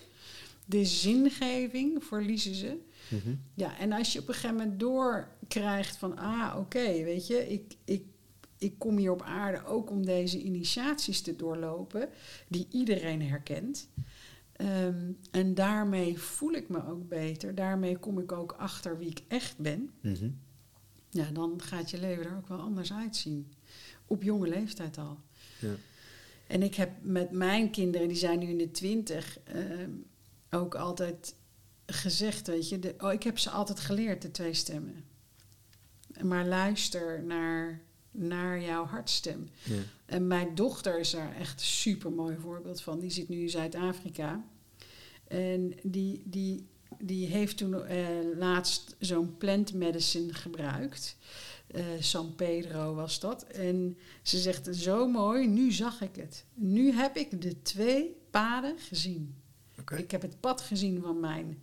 De zingeving verliezen ze. Mhm. Ja, en als je op een gegeven moment doorkrijgt van... ah, oké, weet je, ik, ik, ik kom hier op aarde ook om deze initiaties te doorlopen... die iedereen herkent. Ehm, en daarmee voel ik me ook beter. Daarmee kom ik ook achter wie ik echt ben. Mhm. Ja, dan gaat je leven er ook wel anders uitzien. Op jonge leeftijd al. Ja. En ik heb met mijn kinderen, die zijn nu in de twintig, ehm, ook altijd gezegd, weet je, de, oh, ik heb ze altijd geleerd, de twee stemmen. Maar luister naar, naar jouw hartstem. Ja. En mijn dochter is daar echt een super mooi voorbeeld van. Die zit nu in Zuid-Afrika. En die, die, die heeft toen eh, laatst zo'n plant medicine gebruikt. Eh, San Pedro was dat. En ze zegt zo mooi, nu zag ik het. Nu heb ik de twee paden gezien. Ik heb het pad gezien van mijn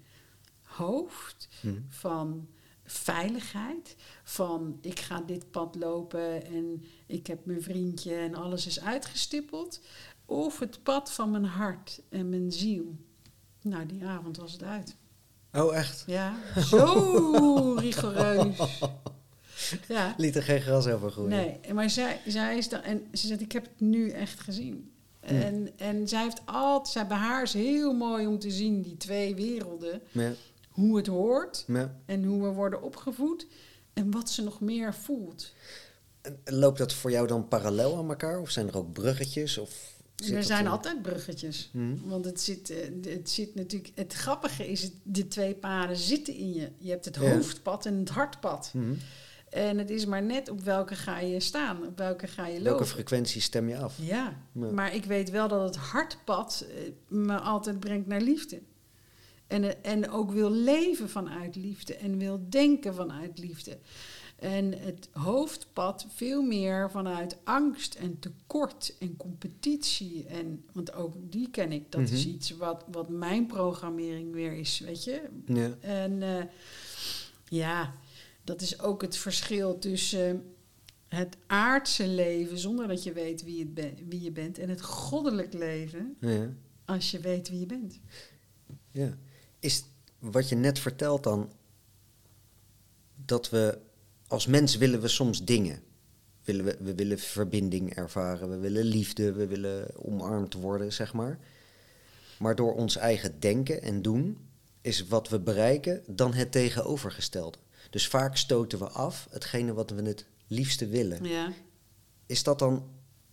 hoofd, Mhm. van veiligheid. Van ik ga dit pad lopen en ik heb mijn vriendje en alles is uitgestippeld. Of het pad van mijn hart en mijn ziel. Nou, die avond was het uit. Oh, echt? Ja, zo rigoureus. Ja. Liet er geen gras over groeien? Nee, maar zij, zij is dan... En ze zegt, ik heb het nu echt gezien. En, en zij heeft altijd... Zij, bij haar is heel mooi om te zien, die twee werelden. Ja. Hoe het hoort Ja. en hoe we worden opgevoed. En wat ze nog meer voelt. En Loopt dat voor jou dan parallel aan elkaar? Of zijn er ook bruggetjes? Of er zijn altijd bruggetjes. Mhm. Want het zit, eh, het zit natuurlijk... Het grappige is, de twee paden zitten in je. Je hebt het hoofdpad en het hartpad. Mhm. En het is maar net op welke ga je staan. Op welke ga je Welke lopen. frequentie stem je af? Ja, Ja. maar ik weet wel dat het hartpad eh, me altijd brengt naar liefde. En, eh, en ook wil leven vanuit liefde en wil denken vanuit liefde. En het hoofdpad veel meer vanuit angst en tekort en competitie. En, want ook die ken ik. Dat is Mhm. iets wat, wat mijn programmering weer is, weet je. Ja. En eh, ja, dat is ook het verschil tussen het aardse leven zonder dat je weet wie, het ben- wie je bent en het goddelijk leven Ja. als je weet wie je bent. ja. Is wat je net vertelt dan dat we als mens willen we soms dingen. Willen we, we willen verbinding ervaren, we willen liefde, we willen omarmd worden, zeg maar. Maar door ons eigen denken en doen is wat we bereiken dan het tegenovergestelde. Dus vaak stoten we af hetgene wat we het liefste willen. Ja. Is dat dan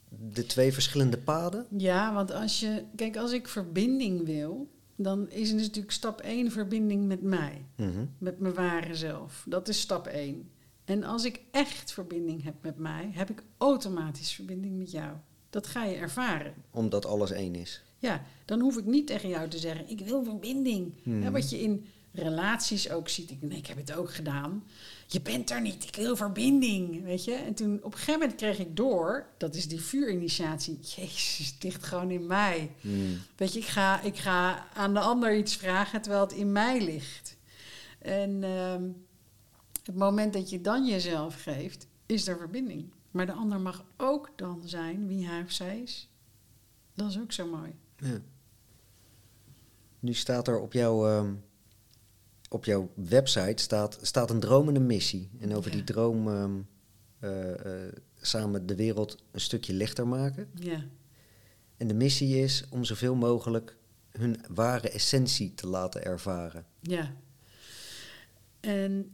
de twee verschillende paden? ja, want als je, kijk, als ik verbinding wil, dan is het natuurlijk stap 1 verbinding met mij, Mhm. met mijn ware zelf. Dat is stap 1. En als ik echt verbinding heb met mij, heb ik automatisch verbinding met jou. Dat ga je ervaren. Omdat alles één is. Ja, dan hoef ik niet tegen jou te zeggen, ik wil verbinding. Mhm. Wat je in relaties ook ziet. Ik, nee, ik heb het ook gedaan. Je bent er niet, ik wil verbinding, weet je. En toen op een gegeven moment kreeg ik door, dat is die vuurinitiatie. Jezus, het ligt gewoon in mij. Hmm. Weet je, ik ga, ik ga aan de ander iets vragen terwijl het in mij ligt. En ehm, het moment dat je dan jezelf geeft, is er verbinding. Maar de ander mag ook dan zijn wie hij of zij is. Dat is ook zo mooi. Ja. Nu staat er op jouw, ehm, op jouw website staat, staat een droom en een missie. En over Ja. die droom ehm, eh, eh, samen de wereld een stukje lichter maken. Ja. En de missie is om zoveel mogelijk hun ware essentie te laten ervaren. Ja. En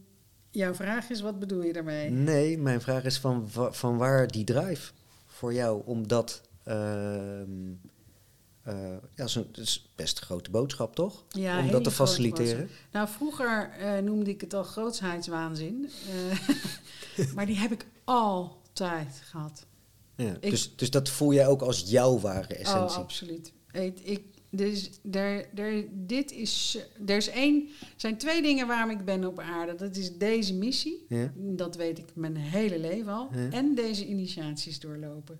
jouw vraag is, wat bedoel je daarmee? Nee, mijn vraag is van, van waar die drive voor jou om dat... ehm, eh, ja, zo, het is best een grote boodschap, toch? Ja, om dat te faciliteren. Nou, vroeger eh, noemde ik het al grootsheidswaanzin. Eh, maar die heb ik altijd gehad. Ja, Ik- dus, dus dat voel jij ook als jouw ware Oh, essentie. absoluut. Ik, ik, dus daar, daar, dit is, er is één, er zijn twee dingen waarom ik ben op aarde. Dat is deze missie, Ja. dat weet ik mijn hele leven al. Ja. En deze initiaties doorlopen.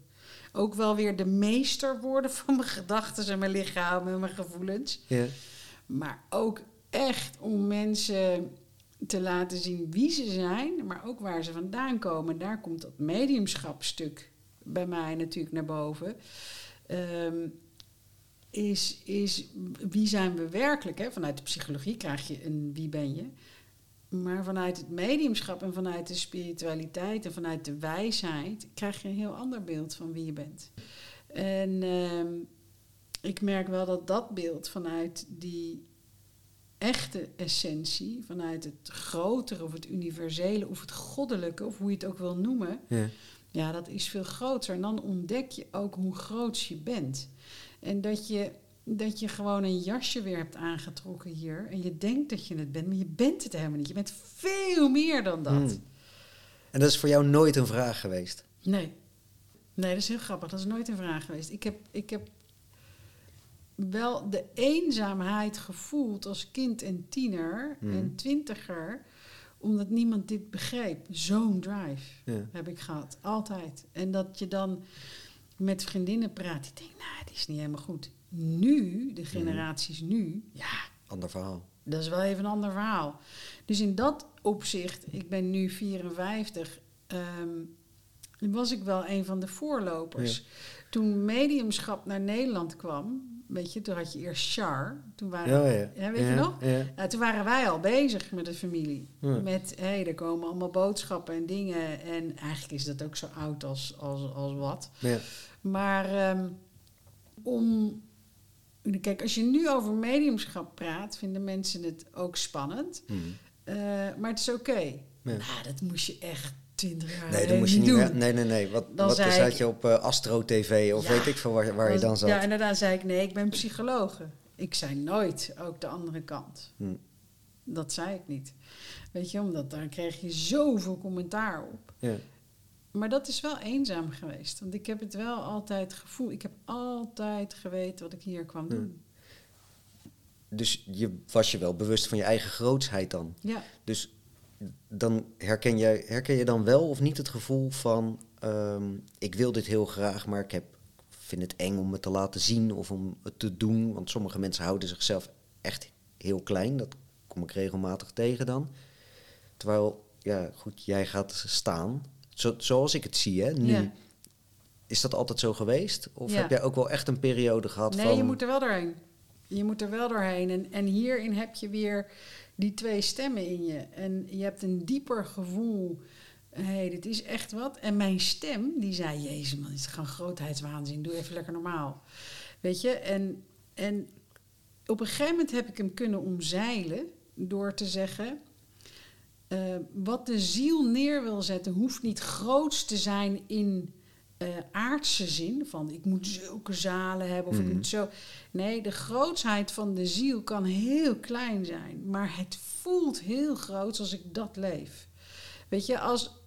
Ook wel weer de meester worden van mijn gedachten en mijn lichaam en mijn gevoelens. Ja. Maar ook echt om mensen te laten zien wie ze zijn, maar ook waar ze vandaan komen. Daar komt dat mediumschapstuk bij mij natuurlijk naar boven. Ehm, is, is wie zijn we werkelijk? Hè? Vanuit de psychologie krijg je een wie ben je. Maar vanuit het mediumschap en vanuit de spiritualiteit en vanuit de wijsheid krijg je een heel ander beeld van wie je bent. En ehm, ik merk wel dat dat beeld vanuit die echte essentie, vanuit het grotere of het universele of het goddelijke, of hoe je het ook wil noemen, Ja. ja, dat is veel groter. En dan ontdek je ook hoe groot je bent. En dat je, dat je gewoon een jasje weer hebt aangetrokken hier. En je denkt dat je het bent, maar je bent het helemaal niet. Je bent veel meer dan dat. Hmm. En dat is voor jou nooit een vraag geweest. Nee. Nee, dat is heel grappig. Dat is nooit een vraag geweest. Ik heb, ik heb wel de eenzaamheid gevoeld als kind en tiener Mhm. en twintiger, omdat niemand dit begreep. Zo'n drive Ja. heb ik gehad, altijd. En dat je dan met vriendinnen praat, die denken, nou, die is niet helemaal goed. Nu, de generaties nu, ja, Ander verhaal. dat is wel even een ander verhaal. Dus in dat opzicht, ik ben nu 54, ehm, was ik wel een van de voorlopers. Toen mediumschap naar Nederland kwam, weet je, toen had je eerst Char. Toen waren, Ja, ja. ja, weet je nog? ja. Ja, toen waren wij al bezig met de familie. Met, hé, hey, er komen allemaal boodschappen en dingen. En eigenlijk is dat ook zo oud als, als, als wat. Ja. Maar ehm, om... Kijk, als je nu over mediumschap praat, vinden mensen het ook spannend. Mhm. Eh, maar het is oké. Ja. Nou, dat moest je echt twintig jaar Nee, dat geleden moest je niet doen. meer. Nee, nee, nee. Wat, Dan wat zei zat ik- je op eh, Astro TV of Ja. weet ik veel waar, waar je dan zat? Ja, inderdaad zei ik, nee, ik ben psychologe. Ik zei nooit ook de andere kant. Hm. Dat zei ik niet. Weet je, omdat daar kreeg je zoveel commentaar op. Ja. Maar dat is wel eenzaam geweest. Want ik heb het wel altijd gevoeld. Ik heb altijd geweten wat ik hier kwam Ja. doen. Dus je was je wel bewust van je eigen grootsheid dan. Ja, Dus dan herken je, herken je dan wel of niet het gevoel van... ehm, ik wil dit heel graag, maar ik heb, vind het eng om het te laten zien of om het te doen. Want sommige mensen houden zichzelf echt heel klein. Dat kom ik regelmatig tegen dan. Terwijl, ja goed, jij gaat staan. Zo, zoals ik het zie, hè, nu. Ja. Is dat altijd zo geweest? Of Ja. heb jij ook wel echt een periode gehad nee, van... je moet er wel doorheen. Je moet er wel doorheen. En, en hierin heb je weer die twee stemmen in je. En je hebt een dieper gevoel. Hé, hey, dit is echt wat. En mijn stem, die zei... Jezus man, dit is gewoon grootheidswaanzin. Doe even lekker normaal. Weet je? En, en op een gegeven moment heb ik hem kunnen omzeilen... door te zeggen... eh, wat de ziel neer wil zetten... hoeft niet groots te zijn in eh, aardse zin. Van ik moet zulke zalen hebben of ik Mhm. moet zo... Nee, de grootsheid van de ziel kan heel klein zijn. Maar het voelt heel groot als ik dat leef. Weet je, als...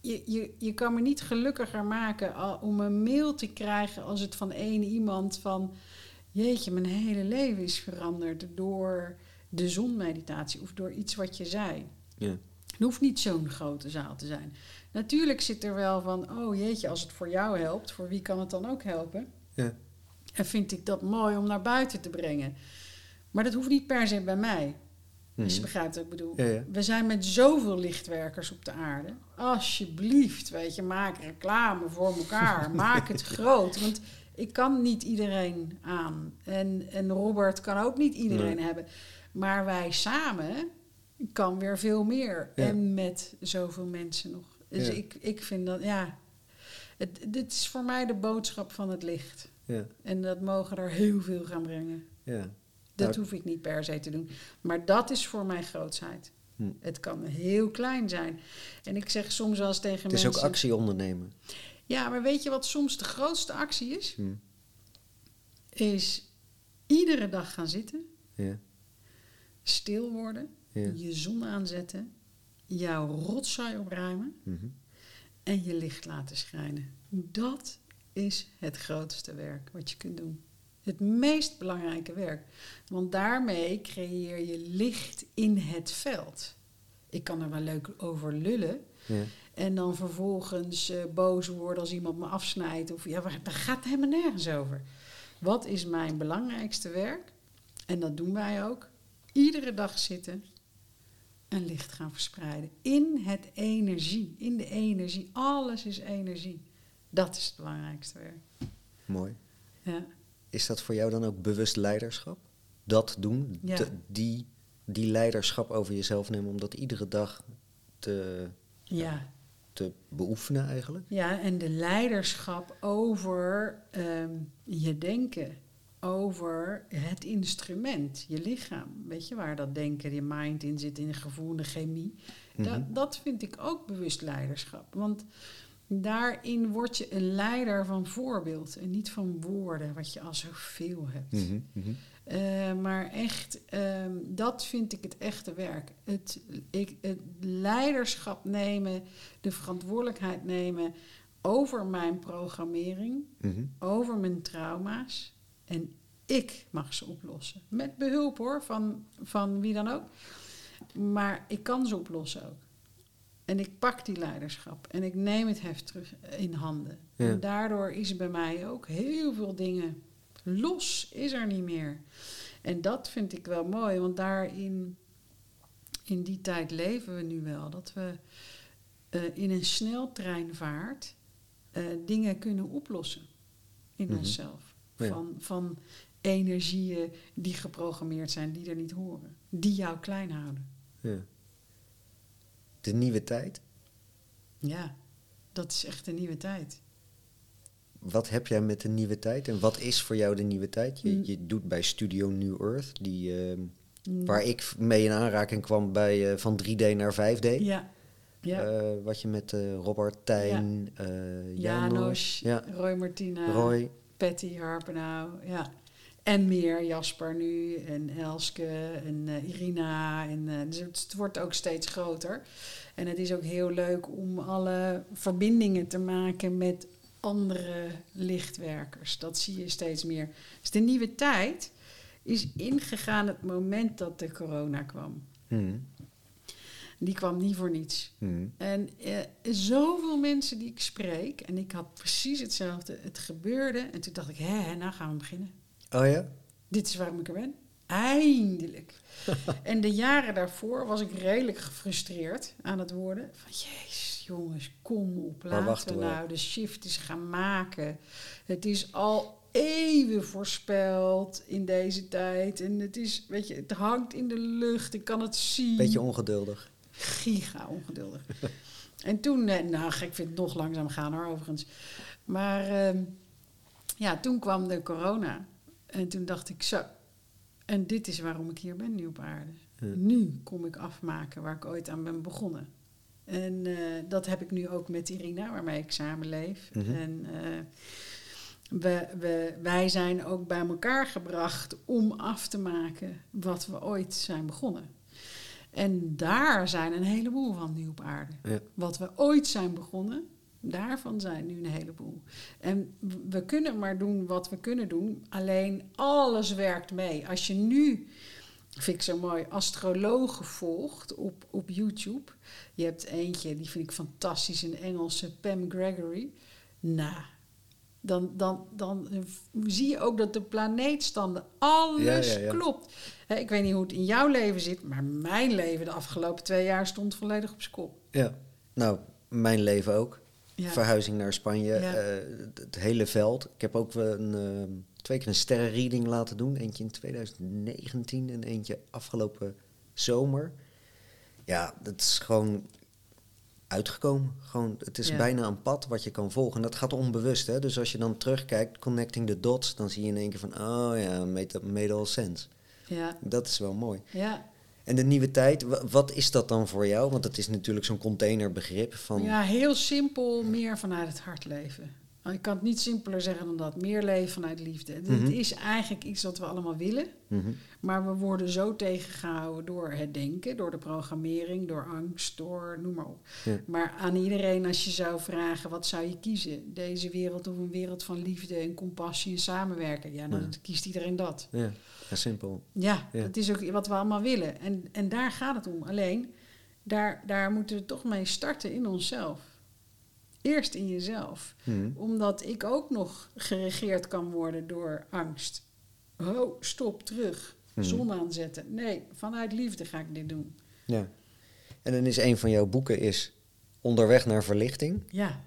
Je, je, je kan me niet gelukkiger maken om een mail te krijgen als het van één iemand van... Jeetje, mijn hele leven is veranderd door de zonmeditatie of door iets wat je zei. Ja. Het hoeft niet zo'n grote zaal te zijn. Natuurlijk zit er wel van, oh jeetje, als het voor jou helpt, voor wie kan het dan ook helpen? Ja. En vind ik dat mooi om naar buiten te brengen. Maar dat hoeft niet per se bij mij. Als je Mhm. begrijpt wat ik bedoel. Ja, ja. We zijn met zoveel lichtwerkers op de aarde. Alsjeblieft, weet je, maak reclame voor elkaar. maak het groot. Want ik kan niet iedereen aan. En, en Robert kan ook niet iedereen Nee. hebben. Maar wij samen kan weer veel meer. Ja. En met zoveel mensen nog. Dus Ja. ik, ik vind dat, ja... Het, dit is voor mij de boodschap van het licht. Ja. En dat mogen er heel veel gaan brengen. Ja. Dat Nou- hoef ik niet per se te doen. Maar dat is voor mij grootsheid. Hm. Het kan heel klein zijn. En ik zeg soms wel eens tegen Het is mensen... ook actie ondernemen. Ja, maar weet je wat soms de grootste actie is? Hm. Is iedere dag gaan zitten, Ja. stil worden, Ja. je zon aanzetten, jouw rotzooi opruimen Mhm. en je licht laten schijnen. Dat is het grootste werk wat je kunt doen. Het meest belangrijke werk. Want daarmee creëer je licht in het veld. Ik kan er wel leuk over lullen. Ja. En dan vervolgens eh, boos worden als iemand me afsnijdt. Of ja, waar- daar gaat het helemaal nergens over. Wat is mijn belangrijkste werk? En dat doen wij ook. Iedere dag zitten en licht gaan verspreiden. In het energie. In de energie. Alles is energie. Dat is het belangrijkste werk. Mooi. Ja. Is dat voor jou dan ook bewust leiderschap? Dat doen? Ja. Die, die leiderschap over jezelf nemen om dat iedere dag te, Ja. te beoefenen eigenlijk? Ja, en de leiderschap over ehm, je denken, over het instrument, je lichaam. Weet je waar dat denken, je mind in zit, in de gevoel, de chemie. Mhm. dat, dat vind ik ook bewust leiderschap. Want daarin word je een leider van voorbeeld en niet van woorden, wat je al zoveel hebt. Mhm, mhm. Eh, maar echt, ehm, dat vind ik het echte werk. Het, ik, het leiderschap nemen, de verantwoordelijkheid nemen over mijn programmering, over mijn trauma's. En ik mag ze oplossen. Met behulp hoor, van, van wie dan ook. Maar ik kan ze oplossen ook. En ik pak die leiderschap en ik neem het heft terug in handen. Ja. En daardoor is bij mij ook heel veel dingen los, is er niet meer. En dat vind ik wel mooi, want daarin, in die tijd leven we nu wel. Dat we eh, in een sneltreinvaart uh, dingen kunnen oplossen in Mhm. onszelf. Ja. Van, van energieën die geprogrammeerd zijn, die er niet horen. Die jou klein houden. Ja. De nieuwe tijd. Ja, dat is echt een nieuwe tijd. Wat heb jij met de nieuwe tijd en wat is voor jou de nieuwe tijd? Je, Mm. je doet bij Studio New Earth, die, ehm, Mm. waar ik mee in aanraking kwam bij, eh, van 3D naar 5D. Ja, ja. Eh, wat je met eh, Robert, Tijn, Janos, Janos, ja, Roy Martina, Roy. Patty Harpenau, ja. En meer, Jasper nu, en Elske, en eh, Irina. En, eh, dus het, wordt ook steeds groter. En het is ook heel leuk om alle verbindingen te maken met andere lichtwerkers. Dat zie je steeds meer. Dus de nieuwe tijd is ingegaan het moment dat de corona kwam. Mhm. Die kwam niet voor niets. Mhm. En eh, zoveel mensen die ik spreek, en ik had precies hetzelfde. Het gebeurde en toen dacht ik, hè, nou gaan we beginnen. Oh ja? Dit is waarom ik er ben. Eindelijk. en de jaren daarvoor was ik redelijk gefrustreerd aan het worden. Van jezus, jongens, kom op. Laten we nou de shift eens gaan maken. Het is al eeuwen voorspeld in deze tijd. En het is, weet je, het hangt in de lucht. Ik kan het zien Beetje ongeduldig. Giga ongeduldig. en toen, eh, nou, ik vind het nog langzaam gaan hoor, overigens. Maar ehm, ja, toen kwam de corona. En toen dacht ik zo. En dit is waarom ik hier ben nu op aarde. Ja. Nu kom ik afmaken waar ik ooit aan ben begonnen. En eh, dat heb ik nu ook met Irina, waarmee ik samen leef. Mhm. En eh, we, we, wij zijn ook bij elkaar gebracht om af te maken wat we ooit zijn begonnen. En daar zijn een heleboel van nu op aarde. Ja. Wat we ooit zijn begonnen, daarvan zijn nu een heleboel. En we kunnen maar doen wat we kunnen doen. Alleen alles werkt mee. Als je nu, vind ik zo mooi, astrologen volgt op, op YouTube. Je hebt eentje, die vind ik fantastisch, een Engelse, Pam Gregory. Nou, dan, dan, dan zie je ook dat de planeetstanden, alles Ja, ja, ja. klopt. Hè, Ik weet niet hoe het in jouw leven zit, maar mijn leven de afgelopen twee jaar stond volledig op zijn kop. Ja. Nou, mijn leven ook. Verhuizing naar Spanje. Eh, het, hele veld. Ik heb ook een, eh, twee keer een sterrenreading laten doen. Eentje in 2019 en eentje afgelopen zomer. Ja, dat is gewoon uitgekomen. Gewoon, het is Ja. bijna een pad wat je kan volgen. En dat gaat onbewust. Hè? Dus als je dan terugkijkt, connecting the dots, dan zie je in één keer van, oh ja, made, made all sense. Ja, Dat is wel mooi. ja. En de nieuwe tijd, wa- wat is dat dan voor jou? Want het is natuurlijk zo'n containerbegrip van... ja, heel simpel, meer vanuit het hart leven. Ik kan het niet simpeler zeggen dan dat. Meer leven vanuit liefde. Het Mhm. is eigenlijk iets wat we allemaal willen. Mhm. Maar we worden zo tegengehouden door het denken, door de programmering, door angst, door noem maar op. Ja. Maar aan iedereen, als je zou vragen, wat zou je kiezen? Deze wereld of een wereld van liefde en compassie en samenwerken? Ja, dan Ja. kiest iedereen dat. Ja, ja, simpel. Ja, Ja. dat is ook wat we allemaal willen. En, en daar gaat het om. Alleen, daar, daar moeten we toch mee starten in onszelf. Eerst in jezelf. Mhm. Omdat ik ook nog geregeerd kan worden door angst. Ho, stop, terug. Mhm. Zon aanzetten. Nee, vanuit liefde ga ik dit doen. Ja. En dan is een van jouw boeken is Onderweg naar verlichting. Ja,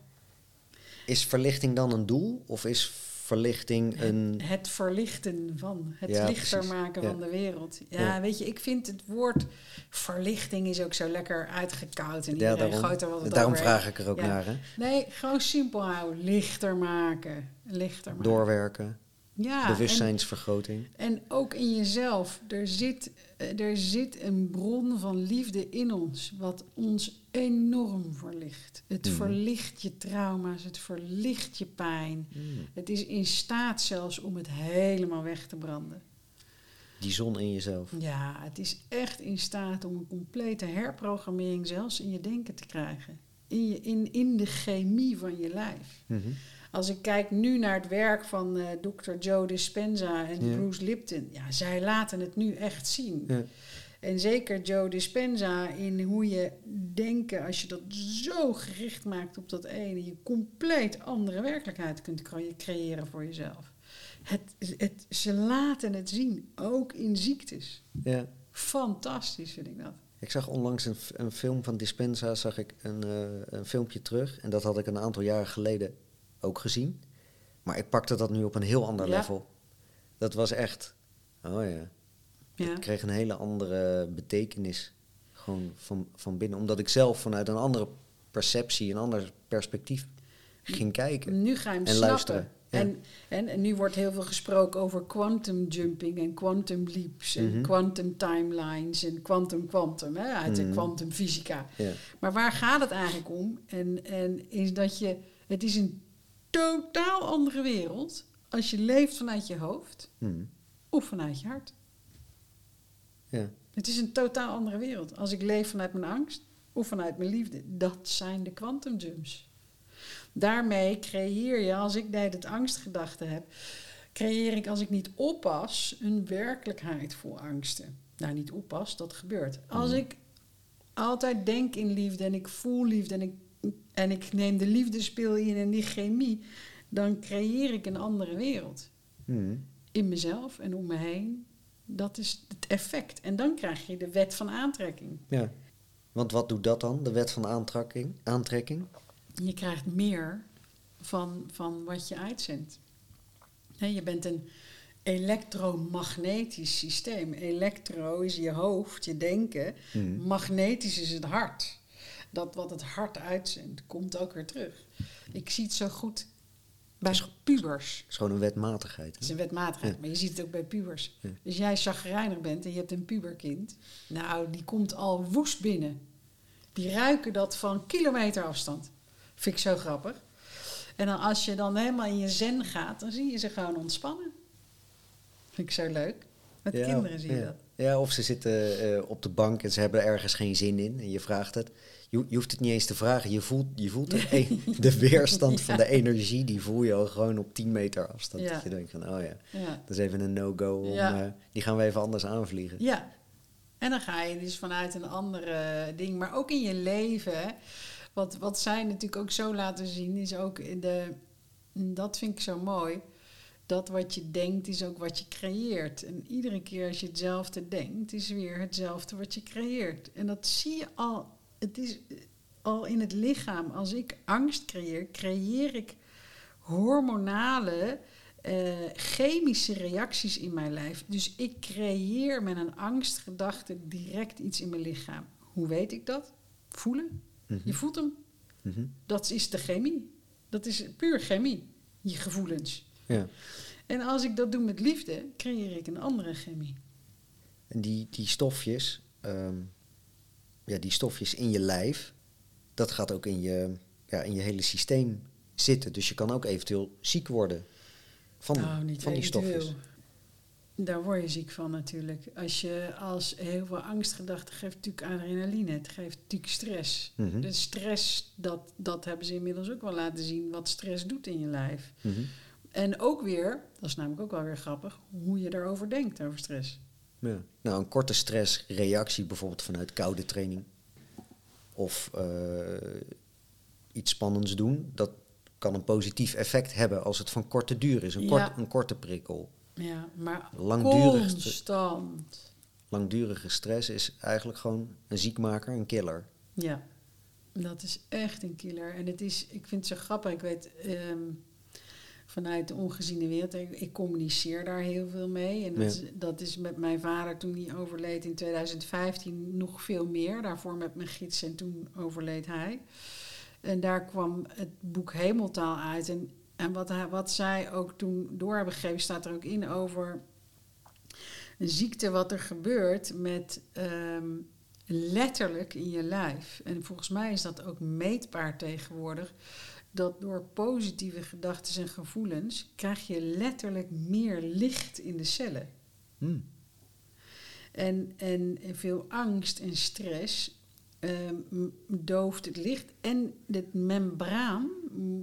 Is verlichting dan een doel? Of is verlichting een... het verlichten van, het Ja, lichter precies. maken Ja. van de wereld. Ja, Ja. weet je, ik vind het woord verlichting is ook zo lekker uitgekoud. En iedereen daarom, gooit er wat daarom over. vraag ik er ook naar. Hè? Nee, gewoon simpel houden. Lichter maken. Lichter maken. Doorwerken, ja, bewustzijnsvergroting. En, en ook in jezelf. Er zit, eh, er zit een bron van liefde in ons. Wat ons enorm verlicht. Het Mhm. verlicht je trauma's. Het verlicht je pijn. Mm. Het is in staat zelfs om het helemaal weg te branden. Die zon in jezelf. Ja, het is echt in staat om een complete herprogrammering zelfs in je denken te krijgen. In, je, in, in de chemie van je lijf. Mhm. Als ik kijk nu naar het werk van eh Dr. Joe Dispenza en Ja. Bruce Lipton, ja, zij laten het nu echt zien. Ja. En zeker Joe Dispenza in hoe je denken, als je dat zo gericht maakt op dat ene, je compleet andere werkelijkheid kunt cre- creëren voor jezelf. Het, het, ze laten het zien, ook in ziektes. Ja. Fantastisch vind ik dat. Ik zag onlangs een, een film van Dispenza, zag ik een, eh, een filmpje terug. En dat had ik een aantal jaren geleden ook gezien. Maar ik pakte dat nu op een heel ander Ja. level. Dat was echt, oh ja, Ja. het kreeg een hele andere betekenis. Gewoon van, van binnen. Omdat ik zelf vanuit een andere perceptie, een ander perspectief ging kijken. Nu ga je hem En snappen. luisteren, ja. En, en, en nu wordt heel veel gesproken over quantum jumping en quantum leaps en Mhm. quantum timelines en quantum quantum, hè, uit de Mhm. quantumfysica. Ja. Maar waar gaat het eigenlijk om? En, en is dat je, het is een totaal andere wereld als je leeft vanuit je hoofd Hm. of vanuit je hart. ja. Het is een totaal andere wereld. Als ik leef vanuit mijn angst of vanuit mijn liefde, dat zijn de quantum jumps. Daarmee creëer je, als ik net het angstgedachte heb, creëer ik als ik niet oppas een werkelijkheid vol angsten. Nou, niet oppas, dat gebeurt. Als Mhm. ik altijd denk in liefde en ik voel liefde en ik, en ik neem de liefdespil in en die chemie, dan creëer ik een andere wereld Hm. in mezelf en om me heen. Dat is het effect. En dan krijg je de wet van aantrekking. ja. Want wat doet dat dan, de wet van aantrekking? aantrekking? Je krijgt meer van, van wat je uitzendt. Je bent een elektromagnetisch systeem. Elektro is je hoofd, je denken. Hm. Magnetisch is het hart. Dat wat het hart uitzendt, komt ook weer terug. Ik zie het zo goed bij pubers. Het is gewoon een wetmatigheid. Het is een wetmatigheid, Ja. maar je ziet het ook bij pubers. Ja. Als jij chagrijnig bent en je hebt een puberkind, nou, die komt al woest binnen. Die ruiken dat van kilometer afstand. Vind ik zo grappig. En dan als je dan helemaal in je zen gaat, dan zie je ze gewoon ontspannen. Vind ik zo leuk. Met Ja, kinderen zie je dat. Ja, of ze zitten eh, op de bank en ze hebben ergens geen zin in en je vraagt het. Je, je hoeft het niet eens te vragen, je voelt, je voelt de, e- de weerstand van de energie, die voel je al gewoon op 10 meter afstand. Ja. Dat je denkt van, oh ja, dat is even een no-go, eh, die gaan we even anders aanvliegen. Ja. En dan ga je dus vanuit een andere ding. Maar ook in je leven. hè. Wat, wat zij natuurlijk ook zo laten zien, is ook in de. Dat vind ik zo mooi. Dat wat je denkt, is ook wat je creëert. En iedere keer als je hetzelfde denkt, is weer hetzelfde wat je creëert. En dat zie je al. Het is al in het lichaam. Als ik angst creëer, creëer ik hormonale eh, chemische reacties in mijn lijf. Dus ik creëer met een angstgedachte direct iets in mijn lichaam. Hoe weet ik dat? Voelen. Mhm. Je voelt hem. Mhm. Dat is de chemie. Dat is puur chemie. Je gevoelens. Ja. En als ik dat doe met liefde, creëer ik een andere chemie. En die, die stofjes, ehm, ja, die stofjes in je lijf, dat gaat ook in je, ja, in je hele systeem zitten. Dus je kan ook eventueel ziek worden van, nou, niet van die eventueel. stofjes. Daar word je ziek van natuurlijk. Als je als heel veel angstgedachten geeft natuurlijk adrenaline. Het geeft natuurlijk stress. Mhm. De stress, dat, dat hebben ze inmiddels ook wel laten zien, wat stress doet in je lijf. Mhm. En ook weer, dat is namelijk ook wel weer grappig, hoe je daarover denkt, over stress. Ja. Nou, een korte stressreactie bijvoorbeeld vanuit koude training. Of eh, iets spannends doen. Dat kan een positief effect hebben als het van korte duur is. Een, Ja. kort, een korte prikkel. Ja, maar Langdurig st- constant. Langdurige stress is eigenlijk gewoon een ziekmaker, een killer. Ja, dat is echt een killer. En het is, ik vind het zo grappig. Ik weet ehm, vanuit de ongeziene wereld, ik, ik communiceer daar heel veel mee. En dat, Ja. is, dat is met mijn vader toen hij overleed in 2015 nog veel meer. Daarvoor met mijn gids en toen overleed hij. En daar kwam het boek Hemeltaal uit. En, en wat, hij, wat zij ook toen door hebben gegeven, staat er ook in over een ziekte wat er gebeurt met ehm, letterlijk in je lijf. En volgens mij is dat ook meetbaar tegenwoordig. Dat door positieve gedachten en gevoelens krijg je letterlijk meer licht in de cellen. Hm. En, en veel angst en stress ehm, dooft het licht. En het membraan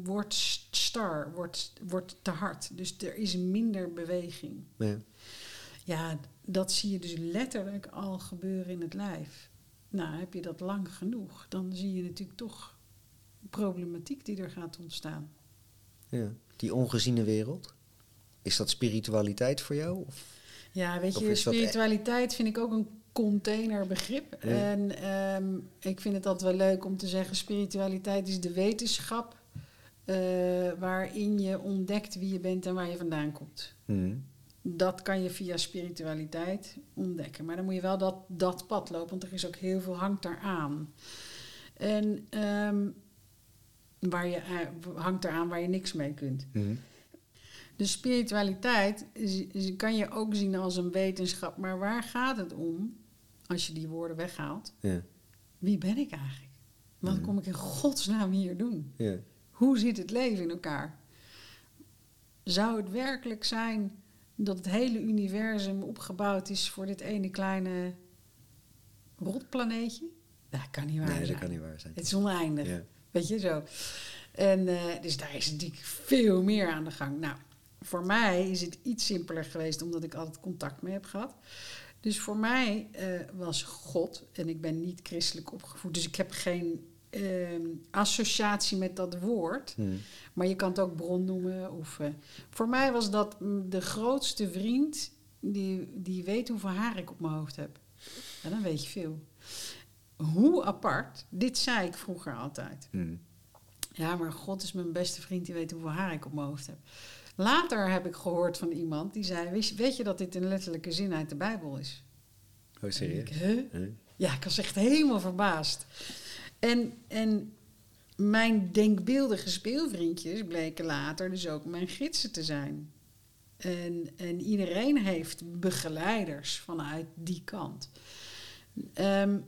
wordt star, wordt, wordt te hard. Dus er is minder beweging. Ja. Ja, dat zie je dus letterlijk al gebeuren in het lijf. Nou, heb je dat lang genoeg, dan zie je natuurlijk toch problematiek die er gaat ontstaan. Ja. Die ongeziene wereld. Is dat spiritualiteit voor jou? Of? Ja, weet Of je, spiritualiteit vind ik ook een containerbegrip. Ja. En ehm, ik vind het altijd wel leuk om te zeggen: spiritualiteit is de wetenschap eh, waarin je ontdekt wie je bent en waar je vandaan komt. Mhm. Dat kan je via spiritualiteit ontdekken. Maar dan moet je wel dat, dat pad lopen, want er is ook heel veel hangt daaraan. En ehm, waar je, eh, hangt eraan waar je niks mee kunt. Mhm. Dus spiritualiteit kan je ook zien als een wetenschap. Maar waar gaat het om, als je die woorden weghaalt? Ja. Wie ben ik eigenlijk? Wat kom ik in godsnaam hier doen? Ja. Hoe zit het leven in elkaar? Zou het werkelijk zijn dat het hele universum opgebouwd is voor dit ene kleine rotplaneetje? Dat kan niet waar Nee, zijn. dat kan niet waar zijn. Het is oneindig. Ja. Weet je zo. En eh, dus daar is natuurlijk veel meer aan de gang. Nou, voor mij is het iets simpeler geweest omdat ik altijd contact mee heb gehad. Dus voor mij eh, was God, en ik ben niet christelijk opgevoed, dus ik heb geen ehm, associatie met dat woord. Mhm. Maar je kan het ook bron noemen. Of, eh, voor mij was dat mm, de grootste vriend die, die weet hoeveel haar ik op mijn hoofd heb. En dan weet je veel. Hoe apart, dit zei ik vroeger altijd. Mhm. Ja, maar God is mijn beste vriend, die weet hoeveel haar ik op mijn hoofd heb. Later heb ik gehoord van iemand die zei: Weet je, weet je dat dit een letterlijke zin uit de Bijbel is? Oh, serieus? Ik, huh? Huh? Ja, ik was echt helemaal verbaasd. En, en mijn denkbeeldige speelvriendjes bleken later dus ook mijn gidsen te zijn. En, en iedereen heeft begeleiders vanuit die kant. Ehm,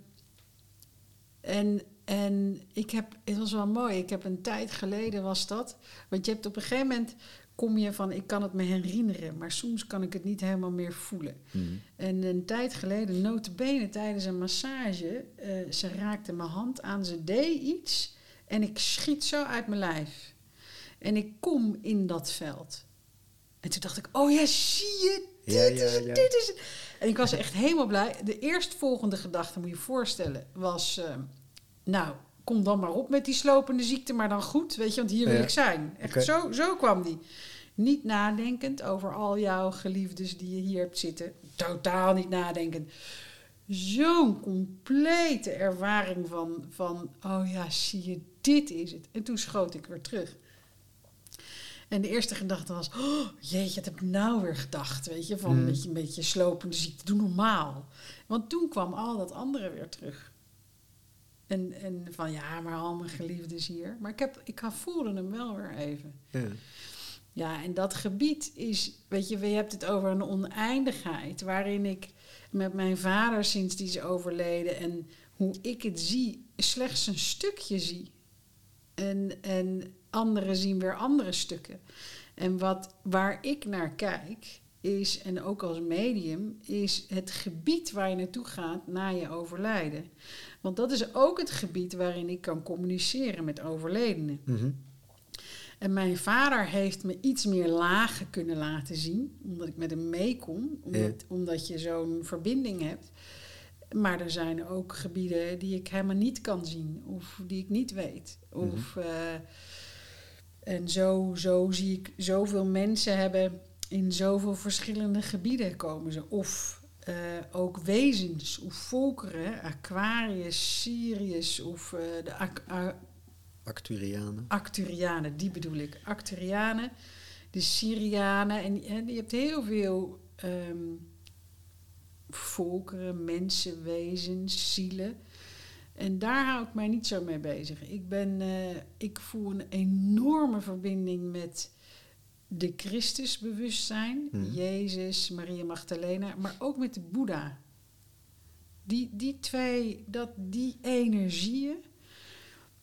en, en ik heb, het was wel mooi, ik heb een tijd geleden was dat. Want je hebt op een gegeven moment, kom je van, ik kan het me herinneren, maar soms kan ik het niet helemaal meer voelen. Mhm. En een tijd geleden, notabene tijdens een massage, eh, ze raakte mijn hand aan, ze deed iets en ik schiet zo uit mijn lijf. En ik kom in dat veld. En toen dacht ik, oh ja, zie je, dit Ja, is ja, het, ja. dit is het. En ik was echt helemaal blij. De eerstvolgende gedachte, moet je je voorstellen, was... eh, nou, kom dan maar op met die slopende ziekte, maar dan goed, weet je, want hier wil ik zijn. Echt, zo, zo kwam die. Niet nadenkend over al jouw geliefdes die je hier hebt zitten. Totaal niet nadenkend. Zo'n complete ervaring van, van, oh ja, zie je, dit is het. En toen schoot ik weer terug. En de eerste gedachte was, oh, jeetje, wat heb ik nou weer gedacht? Weet je, van Mm. een, beetje, een beetje slopende ziekte, doe normaal. Want toen kwam al dat andere weer terug. En, en van, ja, maar al mijn geliefdes hier. Maar ik, heb, ik voelde hem wel weer even. Ja. Ja, en dat gebied is, weet je, je hebt het over een oneindigheid waarin ik met mijn vader sinds die is overleden en hoe ik het zie, slechts een stukje zie. En, en anderen zien weer andere stukken. En wat, waar ik naar kijk, is, en ook als medium, is het gebied waar je naartoe gaat na je overlijden. Want dat is ook het gebied waarin ik kan communiceren met overledenen. Mhm. En mijn vader heeft me iets meer lagen kunnen laten zien, omdat ik met hem mee kon, omdat, omdat je zo'n verbinding hebt. Maar er zijn ook gebieden die ik helemaal niet kan zien of die ik niet weet. Of, eh, en zo, zo zie ik zoveel mensen hebben in zoveel verschillende gebieden komen ze. Of eh, ook wezens of volkeren, Aquarius, Sirius of eh, de Ac- Acturianen. Acturianen, die bedoel ik. Acturianen, de Syrianen. En, en je hebt heel veel ehm, volkeren, mensen, wezens, zielen. En daar hou ik mij niet zo mee bezig. Ik, ben, eh, ik voel een enorme verbinding met de Christusbewustzijn, Mhm. Jezus, Maria Magdalena, maar ook met de Boeddha. Die, die twee, dat, die energieën,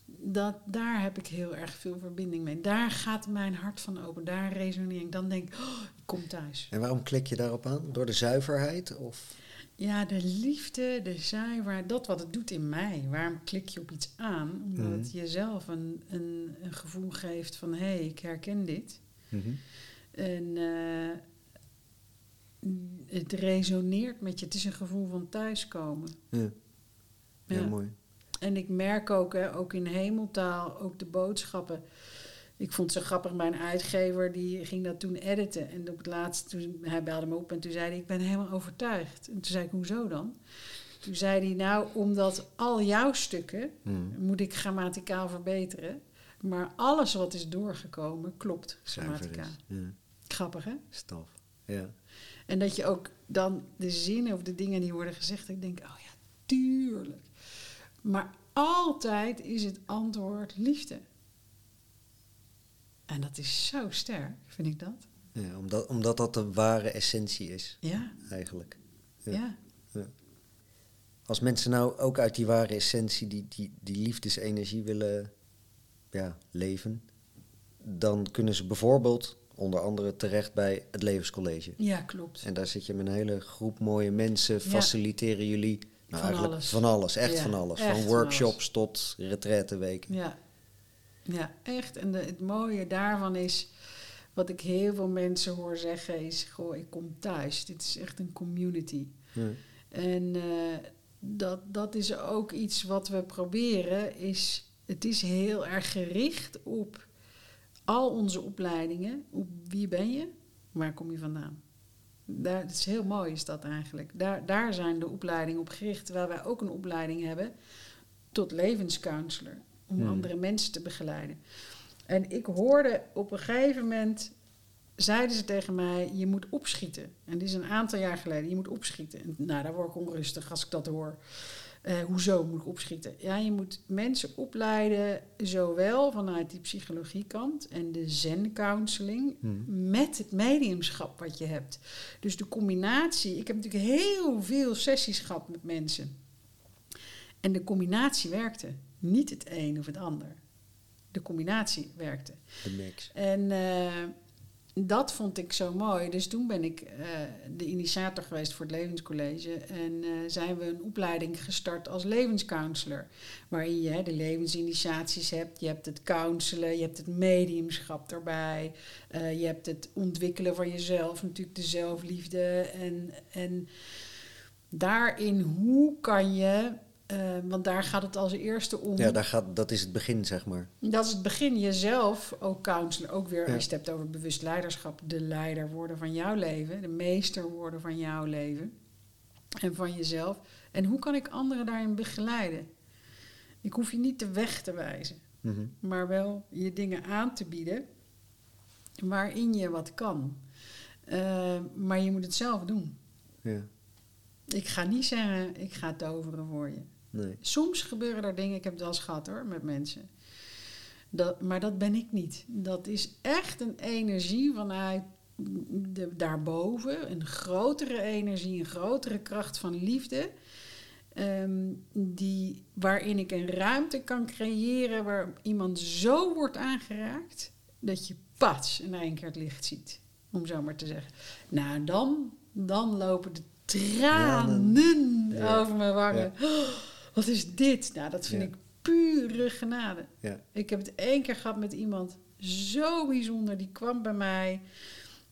dat, daar heb ik heel erg veel verbinding mee. Daar gaat mijn hart van open, daar resoneer ik. Dan denk ik, oh, ik kom thuis. En waarom klik je daarop aan? Door de zuiverheid? Of? Ja, de liefde, de zuiverheid, dat wat het doet in mij. Waarom klik je op iets aan? Omdat Mhm. het jezelf een, een, een gevoel geeft van, hé, hey, ik herken dit. Mhm. En eh, het resoneert met je. Het is een gevoel van thuiskomen. Ja. Ja, Ja. mooi. En ik merk ook, hè, ook in hemeltaal, ook de boodschappen. Ik vond het zo grappig, mijn uitgever die ging dat toen editen. En op het laatst, toen, hij belde me op en toen zei hij, ik ben helemaal overtuigd. En toen zei ik, hoezo dan? Toen zei hij, nou, omdat al jouw stukken Hmm. moet ik grammaticaal verbeteren. Maar alles wat is doorgekomen, klopt grammaticaal. Ja, Grappig, hè? staf. Ja. En dat je ook dan de zinnen of de dingen die worden gezegd, ik denk, oh ja, tuurlijk. Maar altijd is het antwoord liefde. En dat is zo sterk, vind ik dat. Ja, omdat, omdat dat de ware essentie is, Ja, eigenlijk. ja. Als mensen nou ook uit die ware essentie, die, die, die liefdesenergie willen ja, leven, dan kunnen ze bijvoorbeeld onder andere terecht bij het Levenscollege. Ja, klopt. En daar zit je met een hele groep mooie mensen, faciliteren jullie nou, Van eigenlijk alles. van alles, echt van alles. echt van workshops alles. tot retraiteweken. Ja, ja echt. En de, het mooie daarvan is, wat ik heel veel mensen hoor zeggen, is: Goh, ik kom thuis. Dit is echt een community. Ja. En eh, dat, dat is ook iets wat we proberen. Is, het is heel erg gericht op al onze opleidingen. Op wie ben je? Waar kom je vandaan? Daar, het is heel mooi is dat eigenlijk. Daar, daar zijn de opleidingen op gericht. Terwijl wij ook een opleiding hebben tot levenscounselor. Om Hmm. andere mensen te begeleiden. En ik hoorde op een gegeven moment zeiden ze tegen mij: Je moet opschieten. En dit is een aantal jaar geleden: Je moet opschieten. En, nou, daar word ik onrustig als ik dat hoor. Eh, hoezo moet ik opschieten? Ja, je moet mensen opleiden, zowel vanuit die psychologiekant en de zen-counseling, Hmm. met het mediumschap wat je hebt. Dus de combinatie. Ik heb natuurlijk heel veel sessies gehad met mensen. En de combinatie werkte. Niet het een of het ander. De combinatie werkte. De mix. En eh, dat vond ik zo mooi. Dus toen ben ik eh, de initiator geweest voor het Levenscollege. En eh, zijn we een opleiding gestart als levenscounselor. Waarin je hè, de levensinitiaties hebt. Je hebt het counselen, je hebt het mediumschap erbij. je hebt het ontwikkelen van jezelf, natuurlijk de zelfliefde. En, en daarin, hoe kan je... eh, want daar gaat het als eerste om. Ja, daar gaat, dat is het begin, zeg maar. Dat is het begin. Jezelf, ook counselor, ook weer Ja. als je het hebt over bewust leiderschap, de leider worden van jouw leven, de meester worden van jouw leven en van jezelf. En hoe kan ik anderen daarin begeleiden? Ik hoef je niet de weg te wijzen, Mhm. maar wel je dingen aan te bieden waarin je wat kan. Eh, maar je moet het zelf doen. Ja, Ik ga niet zeggen, ik ga toveren voor je. Nee. Soms gebeuren er dingen, ik heb het wel eens gehad hoor, met mensen. Dat, maar dat ben ik niet. Dat is echt een energie vanuit de, daarboven. Een grotere energie, een grotere kracht van liefde. ehm, die, waarin ik een ruimte kan creëren waar iemand zo wordt aangeraakt dat je pats in één keer het licht ziet. Om zo maar te zeggen. Nou, dan, dan lopen de tranen Ja. over mijn wangen. Oh, wat is dit? Nou, dat vind Ja. ik pure genade. Ja. Ik heb het één keer gehad met iemand zo bijzonder. Die kwam bij mij.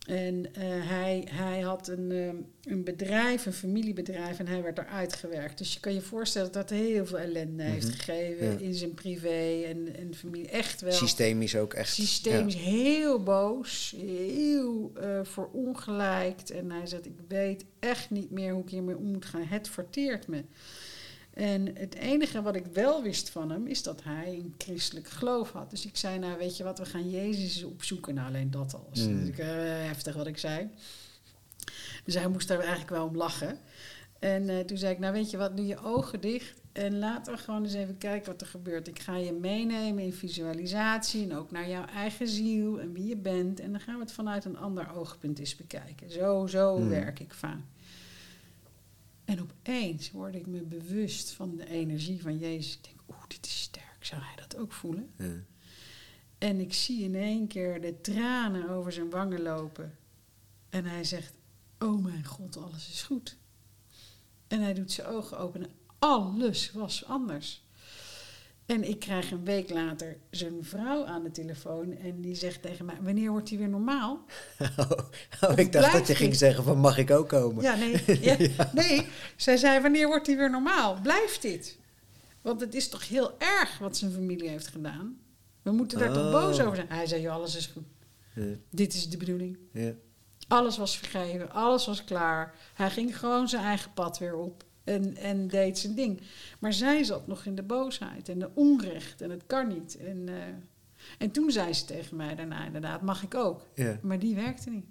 En eh, hij, hij had een, ehm, een bedrijf, een familiebedrijf, en hij werd eruit gewerkt. Dus je kan je voorstellen dat dat heel veel ellende heeft Mhm. gegeven Ja. in zijn privé en, en familie. Echt wel. Systemisch ook echt. Systemisch heel boos, heel eh verongelijkt. En hij zegt, ik weet echt niet meer hoe ik hiermee om moet gaan. Het verteert me. En het enige wat ik wel wist van hem, is dat hij een christelijk geloof had. Dus ik zei, nou weet je wat, we gaan Jezus opzoeken. Nou, alleen dat al. Dat is Mm. natuurlijk eh, heftig wat ik zei. Dus hij moest daar eigenlijk wel om lachen. En eh, toen zei ik, nou weet je wat, doe je ogen dicht en laten we gewoon eens even kijken wat er gebeurt. Ik ga je meenemen in visualisatie en ook naar jouw eigen ziel en wie je bent. En dan gaan we het vanuit een ander oogpunt eens bekijken. Zo, zo Hmm. werk ik vaak. En opeens word ik me bewust van de energie van Jezus. Ik denk, oeh, dit is sterk. Zou hij dat ook voelen? Ja. En ik zie in één keer de tranen over zijn wangen lopen. En hij zegt: Oh mijn god, alles is goed. En hij doet zijn ogen open en alles was anders. En ik krijg een week later zijn vrouw aan de telefoon en die zegt tegen mij: Wanneer wordt hij weer normaal? Oh, oh, ik dacht dat je ging zeggen van mag ik ook komen? Ja, nee. Ja, nee. Zij zei: Wanneer wordt hij weer normaal? Blijft dit? Want het is toch heel erg wat zijn familie heeft gedaan. We moeten daar toch Oh. boos over zijn? Hij zei, joh, alles is goed. Ja, Dit is de bedoeling. ja. Alles was vergeven, alles was klaar. Hij ging gewoon zijn eigen pad weer op en, en deed zijn ding. Maar zij zat nog in de boosheid en de onrecht en het kan niet. En, eh, en toen zei ze tegen mij daarna inderdaad, mag ik ook? ja. Maar die werkte niet.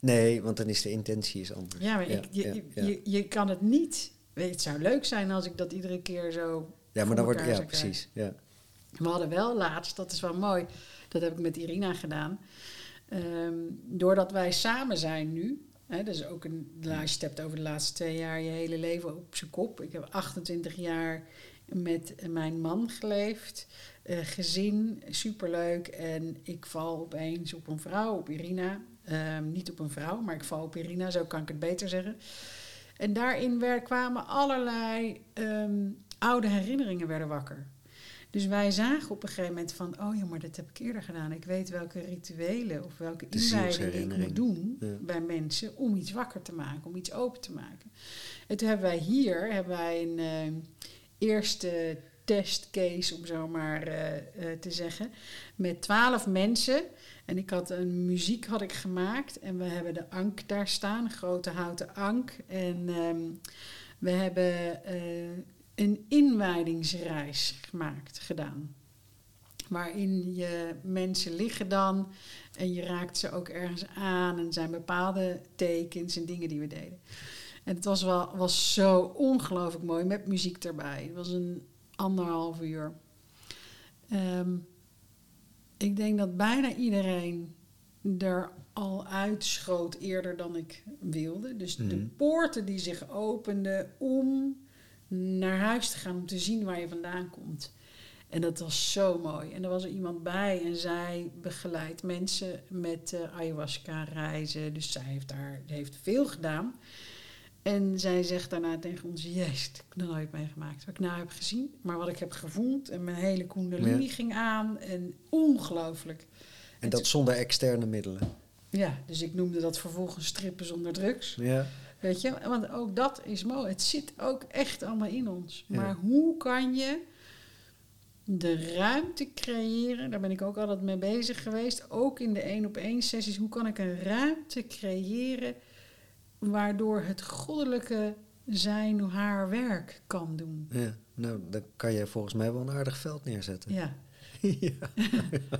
Nee, want dan is de intentie is anders. Ja, maar Ja, ik, je, ja, je. Je, je kan het niet. Weet het zou leuk zijn als ik dat iedere keer zo. Ja, maar dan wordt... Ja, precies. Ja. We hadden wel laatst, dat is wel mooi, dat heb ik met Irina gedaan. Ehm, doordat wij samen zijn nu, hè, dat is ook een, als je het hebt over de laatste twee jaar, je hele leven op zijn kop. Ik heb 28 jaar met mijn man geleefd, eh, gezin, superleuk. En ik val opeens op een vrouw, op Irina. Ehm, niet op een vrouw, maar ik val op Irina, zo kan ik het beter zeggen. En daarin kwamen allerlei ehm, oude herinneringen werden wakker. Dus wij zagen op een gegeven moment van, oh ja, maar dat heb ik eerder gedaan. Ik weet welke rituelen of welke De inwijdingen ik moet doen Ja. bij mensen om iets wakker te maken, om iets open te maken. En toen hebben wij hier hebben wij een eh, eerste testcase, om zo maar eh, eh, te zeggen, met twaalf mensen. En ik had een muziek had ik gemaakt en we hebben de ank daar staan, een grote houten ank. En ehm, we hebben een inwijdingsreis gemaakt, gedaan. Waarin je mensen liggen dan en je raakt ze ook ergens aan. En zijn bepaalde tekens en dingen die we deden. En het was, wel, was zo ongelooflijk mooi met muziek erbij. Het was een anderhalf uur. Ehm, ik denk dat bijna iedereen er al uitschoot eerder dan ik wilde. Dus de Mhm. poorten die zich openden om naar huis te gaan om te zien waar je vandaan komt. En dat was zo mooi. En er was er iemand bij en zij begeleidt mensen met eh, ayahuasca reizen. Dus zij heeft daar heeft veel gedaan. En zij zegt daarna tegen ons: Jezus, heb ik nog nooit meegemaakt. Wat ik nou heb gezien, maar wat ik heb gevoeld. En mijn hele Kundalini Ja. ging aan. En ongelooflijk. En dat zonder externe middelen. Ja, dus ik noemde dat vervolgens strippen zonder drugs. Ja. Weet je, want ook dat is mooi. Het zit ook echt allemaal in ons. Ja. Maar hoe kan je de ruimte creëren? Daar ben ik ook altijd mee bezig geweest. Ook in de één op één sessies. Hoe kan ik een ruimte creëren waardoor het goddelijke zijn haar werk kan doen? ja. Nou, dan kan je volgens mij wel een aardig veld neerzetten. Ja, ja.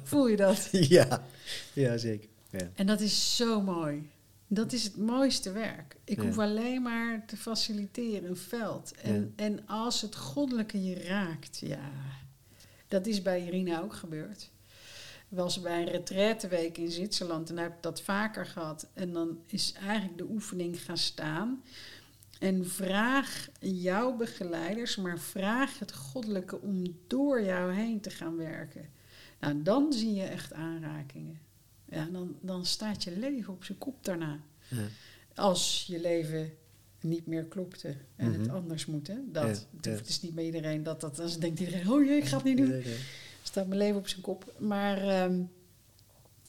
voel je dat? ja. ja, zeker. Ja. En dat is zo mooi. Dat is het mooiste werk. Ik Ja. hoef alleen maar te faciliteren, een veld. En, en als het goddelijke je raakt, ja, dat is bij Irina ook gebeurd. Ik was bij een retraiteweek in Zwitserland en heb ik dat vaker gehad. En dan is eigenlijk de oefening gaan staan. En vraag jouw begeleiders, maar vraag het goddelijke om door jou heen te gaan werken. Nou, dan zie je echt aanrakingen. Ja, dan, dan staat je leven op zijn kop daarna. Ja. Als je leven niet meer klopte en het Mhm. anders moet. Hè? Dat, Ja, het, is niet bij iedereen dat dat... Dan denkt iedereen, oh jee, ik ga het niet doen. Staat mijn leven op zijn kop. Maar ehm,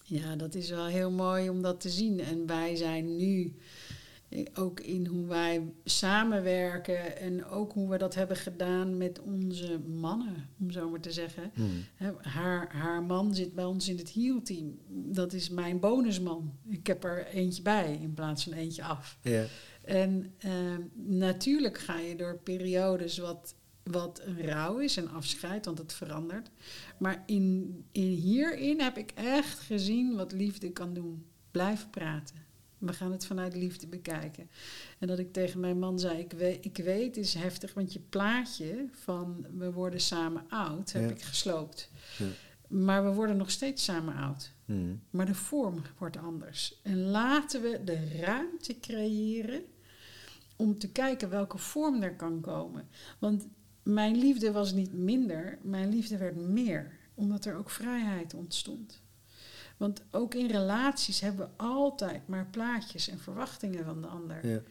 ja, dat is wel heel mooi om dat te zien. En wij zijn nu ook in hoe wij samenwerken en ook hoe we dat hebben gedaan met onze mannen, om zo maar te zeggen. Hmm. Haar, haar man zit bij ons in het hielteam. Dat is mijn bonusman. Ik heb er eentje bij in plaats van eentje af. En ehm, natuurlijk ga je door periodes wat, wat een rouw is en afscheid, want het verandert. Maar in, in hierin heb ik echt gezien wat liefde kan doen. Blijf praten. We gaan het vanuit liefde bekijken. En dat ik tegen mijn man zei, ik weet, ik weet het is heftig, want je plaatje van we worden samen oud, heb Ja. ik gesloopt. Ja. Maar we worden nog steeds samen oud. Hmm. Maar de vorm wordt anders. En laten we de ruimte creëren om te kijken welke vorm er kan komen. Want mijn liefde was niet minder, mijn liefde werd meer, omdat er ook vrijheid ontstond. Want ook in relaties hebben we altijd maar plaatjes en verwachtingen van de ander. Ja.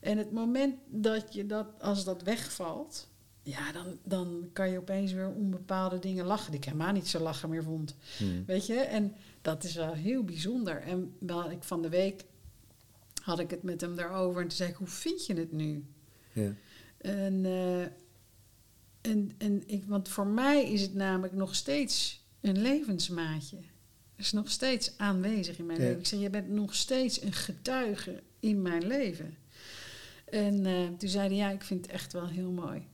En het moment dat je dat, als dat wegvalt, ja, dan, dan kan je opeens weer om bepaalde dingen lachen die ik helemaal niet zo lachen meer vond. Hmm. Weet je, en dat is wel heel bijzonder. En wel, ik van de week had ik het met hem daarover en toen zei ik, hoe vind je het nu? Ja. En, eh, en, en ik, want voor mij is het namelijk nog steeds een levensmaatje. Is nog steeds aanwezig in mijn Ja. leven. Ik zeg, je bent nog steeds een getuige in mijn leven. En eh, toen zeiden ja, ik vind het echt wel heel mooi.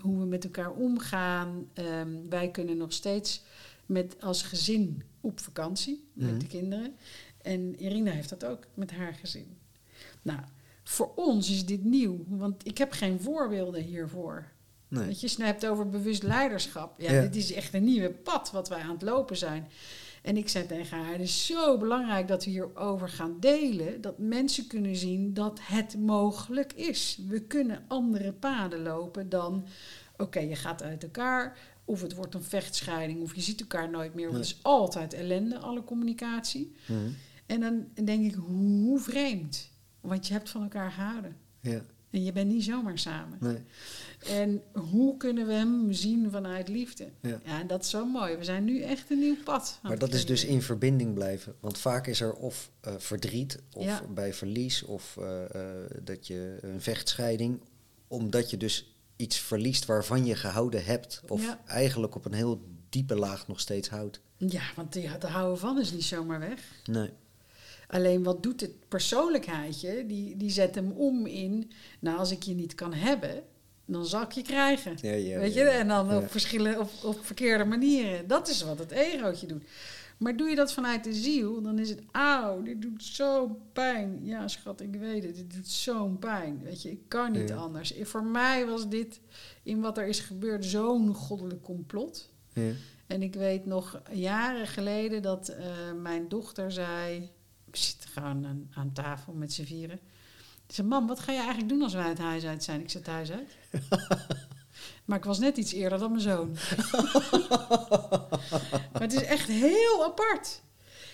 Hoe we met elkaar omgaan. Ehm, wij kunnen nog steeds met, als gezin op vakantie Mhm. met de kinderen. En Irina heeft dat ook met haar gezin. Nou, voor ons is dit nieuw, want ik heb geen voorbeelden hiervoor. Nee. Weet je, het hebt over bewust leiderschap. Ja, Ja. dit is echt een nieuwe pad wat wij aan het lopen zijn. En ik zei tegen haar, het is zo belangrijk dat we hierover gaan delen. Dat mensen kunnen zien dat het mogelijk is. We kunnen andere paden lopen dan, oké, je gaat uit elkaar. Of het wordt een vechtscheiding, of je ziet elkaar nooit meer. Want het is altijd ellende, alle communicatie. Mhm. En dan denk ik, hoe vreemd. Want je hebt van elkaar gehouden. Ja, En je bent niet zomaar samen. nee. En hoe kunnen we hem zien vanuit liefde? Ja. Ja, en dat is zo mooi. We zijn nu echt een nieuw pad. Maar dat is dus in verbinding blijven. Want vaak is er of eh, verdriet, of Ja. bij verlies, of eh, eh, dat je een vechtscheiding. Omdat je dus iets verliest waarvan je gehouden hebt. Of Ja. eigenlijk op een heel diepe laag nog steeds houdt. Ja, want die, de houden van is niet zomaar weg. Nee. Alleen wat doet het persoonlijkheidje? Die, die zet hem om in, nou als ik je niet kan hebben, dan zal ik je krijgen. Ja, ja, Weet je? ja. En dan op, verschillen, op, op verkeerde manieren. Dat is wat het egootje doet. Maar doe je dat vanuit de ziel, dan is het, auw, dit doet zo pijn. Ja, schat, ik weet het, dit doet zo'n pijn. Weet je, ik kan niet Ja. anders. Voor mij was dit, in wat er is gebeurd, zo'n goddelijk complot. Ja. En ik weet nog jaren geleden dat eh, mijn dochter zei... Zitten gewoon aan, aan tafel met z'n vieren. Ze zei, mam, wat ga je eigenlijk doen als wij het huis uit zijn? Ik zet thuis uit. maar ik was net iets eerder dan mijn zoon. maar het is echt heel apart.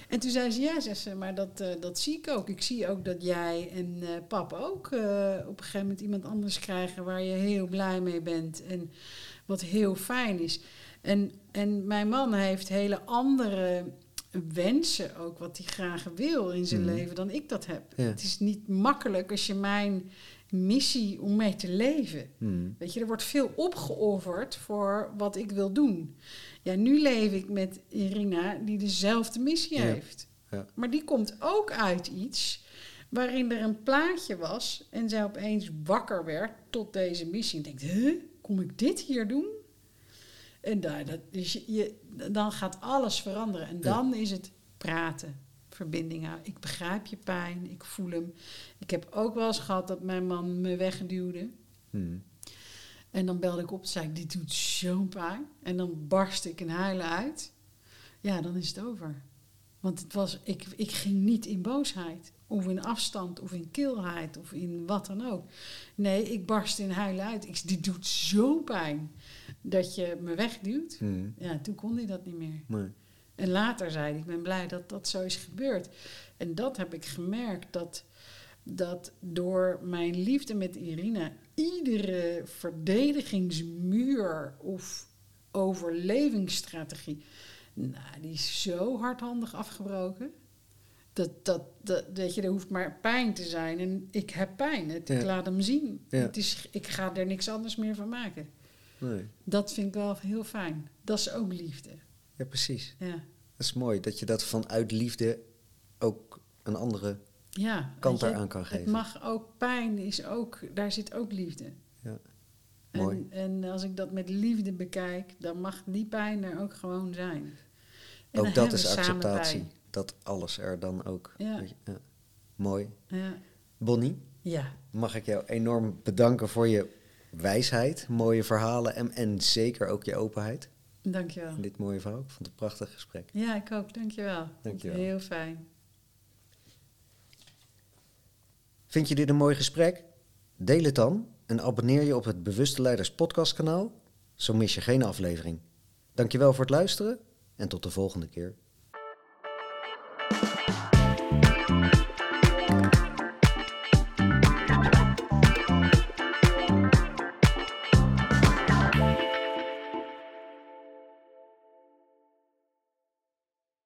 En toen zei ze, ja, zegt ze, maar dat, eh, dat zie ik ook. Ik zie ook dat jij en eh pap ook eh, op een gegeven moment iemand anders krijgen... waar je heel blij mee bent en wat heel fijn is. En, en mijn man heeft hele andere wensen ook, wat hij graag wil in zijn Mhm. leven, dan ik dat heb. Ja. Het is niet makkelijk als je mijn missie om mee te leven. Hmm. Weet je, er wordt veel opgeofferd voor wat ik wil doen. Ja, nu leef ik met Irina, die dezelfde missie Ja. heeft. Ja. Maar die komt ook uit iets waarin er een plaatje was en zij opeens wakker werd tot deze missie. En denkt, huh, kom ik dit hier doen? En daar, dat, dus je, je- dan gaat alles veranderen. En dan is het praten, verbinding houden. Ik begrijp je pijn, ik voel hem. Ik heb ook wel eens gehad dat mijn man me wegduwde. Hmm. En dan belde ik op en zei ik, dit doet zo'n pijn. En dan barst ik in huilen uit. Ja, dan is het over. Want het was, ik, ik ging niet in boosheid. Of in afstand, of in kilheid, of in wat dan ook. Nee, ik barst in huilen uit. Ik, dit doet zo'n pijn dat je me wegduwt. Hmm. Ja, toen kon hij dat niet meer. Nee. En later zei hij, ik ben blij dat dat zo is gebeurd. En dat heb ik gemerkt, dat, dat door mijn liefde met Irina... iedere verdedigingsmuur of overlevingsstrategie... Nou, die is zo hardhandig afgebroken. Dat, dat, dat, weet je, er hoeft maar pijn te zijn. En ik heb pijn. Het, Ik laat hem zien. Ja. Het is, ik ga er niks anders meer van maken. Nee. Dat vind ik wel heel fijn. Dat is ook liefde. Ja, precies. Ja. Dat is mooi dat je dat vanuit liefde ook een andere Ja, kant daaraan kan Het geven. mag ook pijn, is ook, daar zit ook liefde. Ja. Mooi. En, en als ik dat met liefde bekijk, dan mag die pijn er ook gewoon zijn. En ook dat is acceptatie. Dat alles er dan ook. Ja. je, ja. Mooi. Ja. Bonnie, ja, mag ik jou enorm bedanken voor je wijsheid, mooie verhalen en, en zeker ook je openheid dankjewel. dit mooie verhaal. Ik vond het een prachtig gesprek. Ja, ik ook. Dankjewel. Dankjewel. Heel fijn. Vind je dit een mooi gesprek? Deel het dan en abonneer je op het Bewuste Leiders podcast kanaal. Zo mis je geen aflevering. Dankjewel voor het luisteren en tot de volgende keer.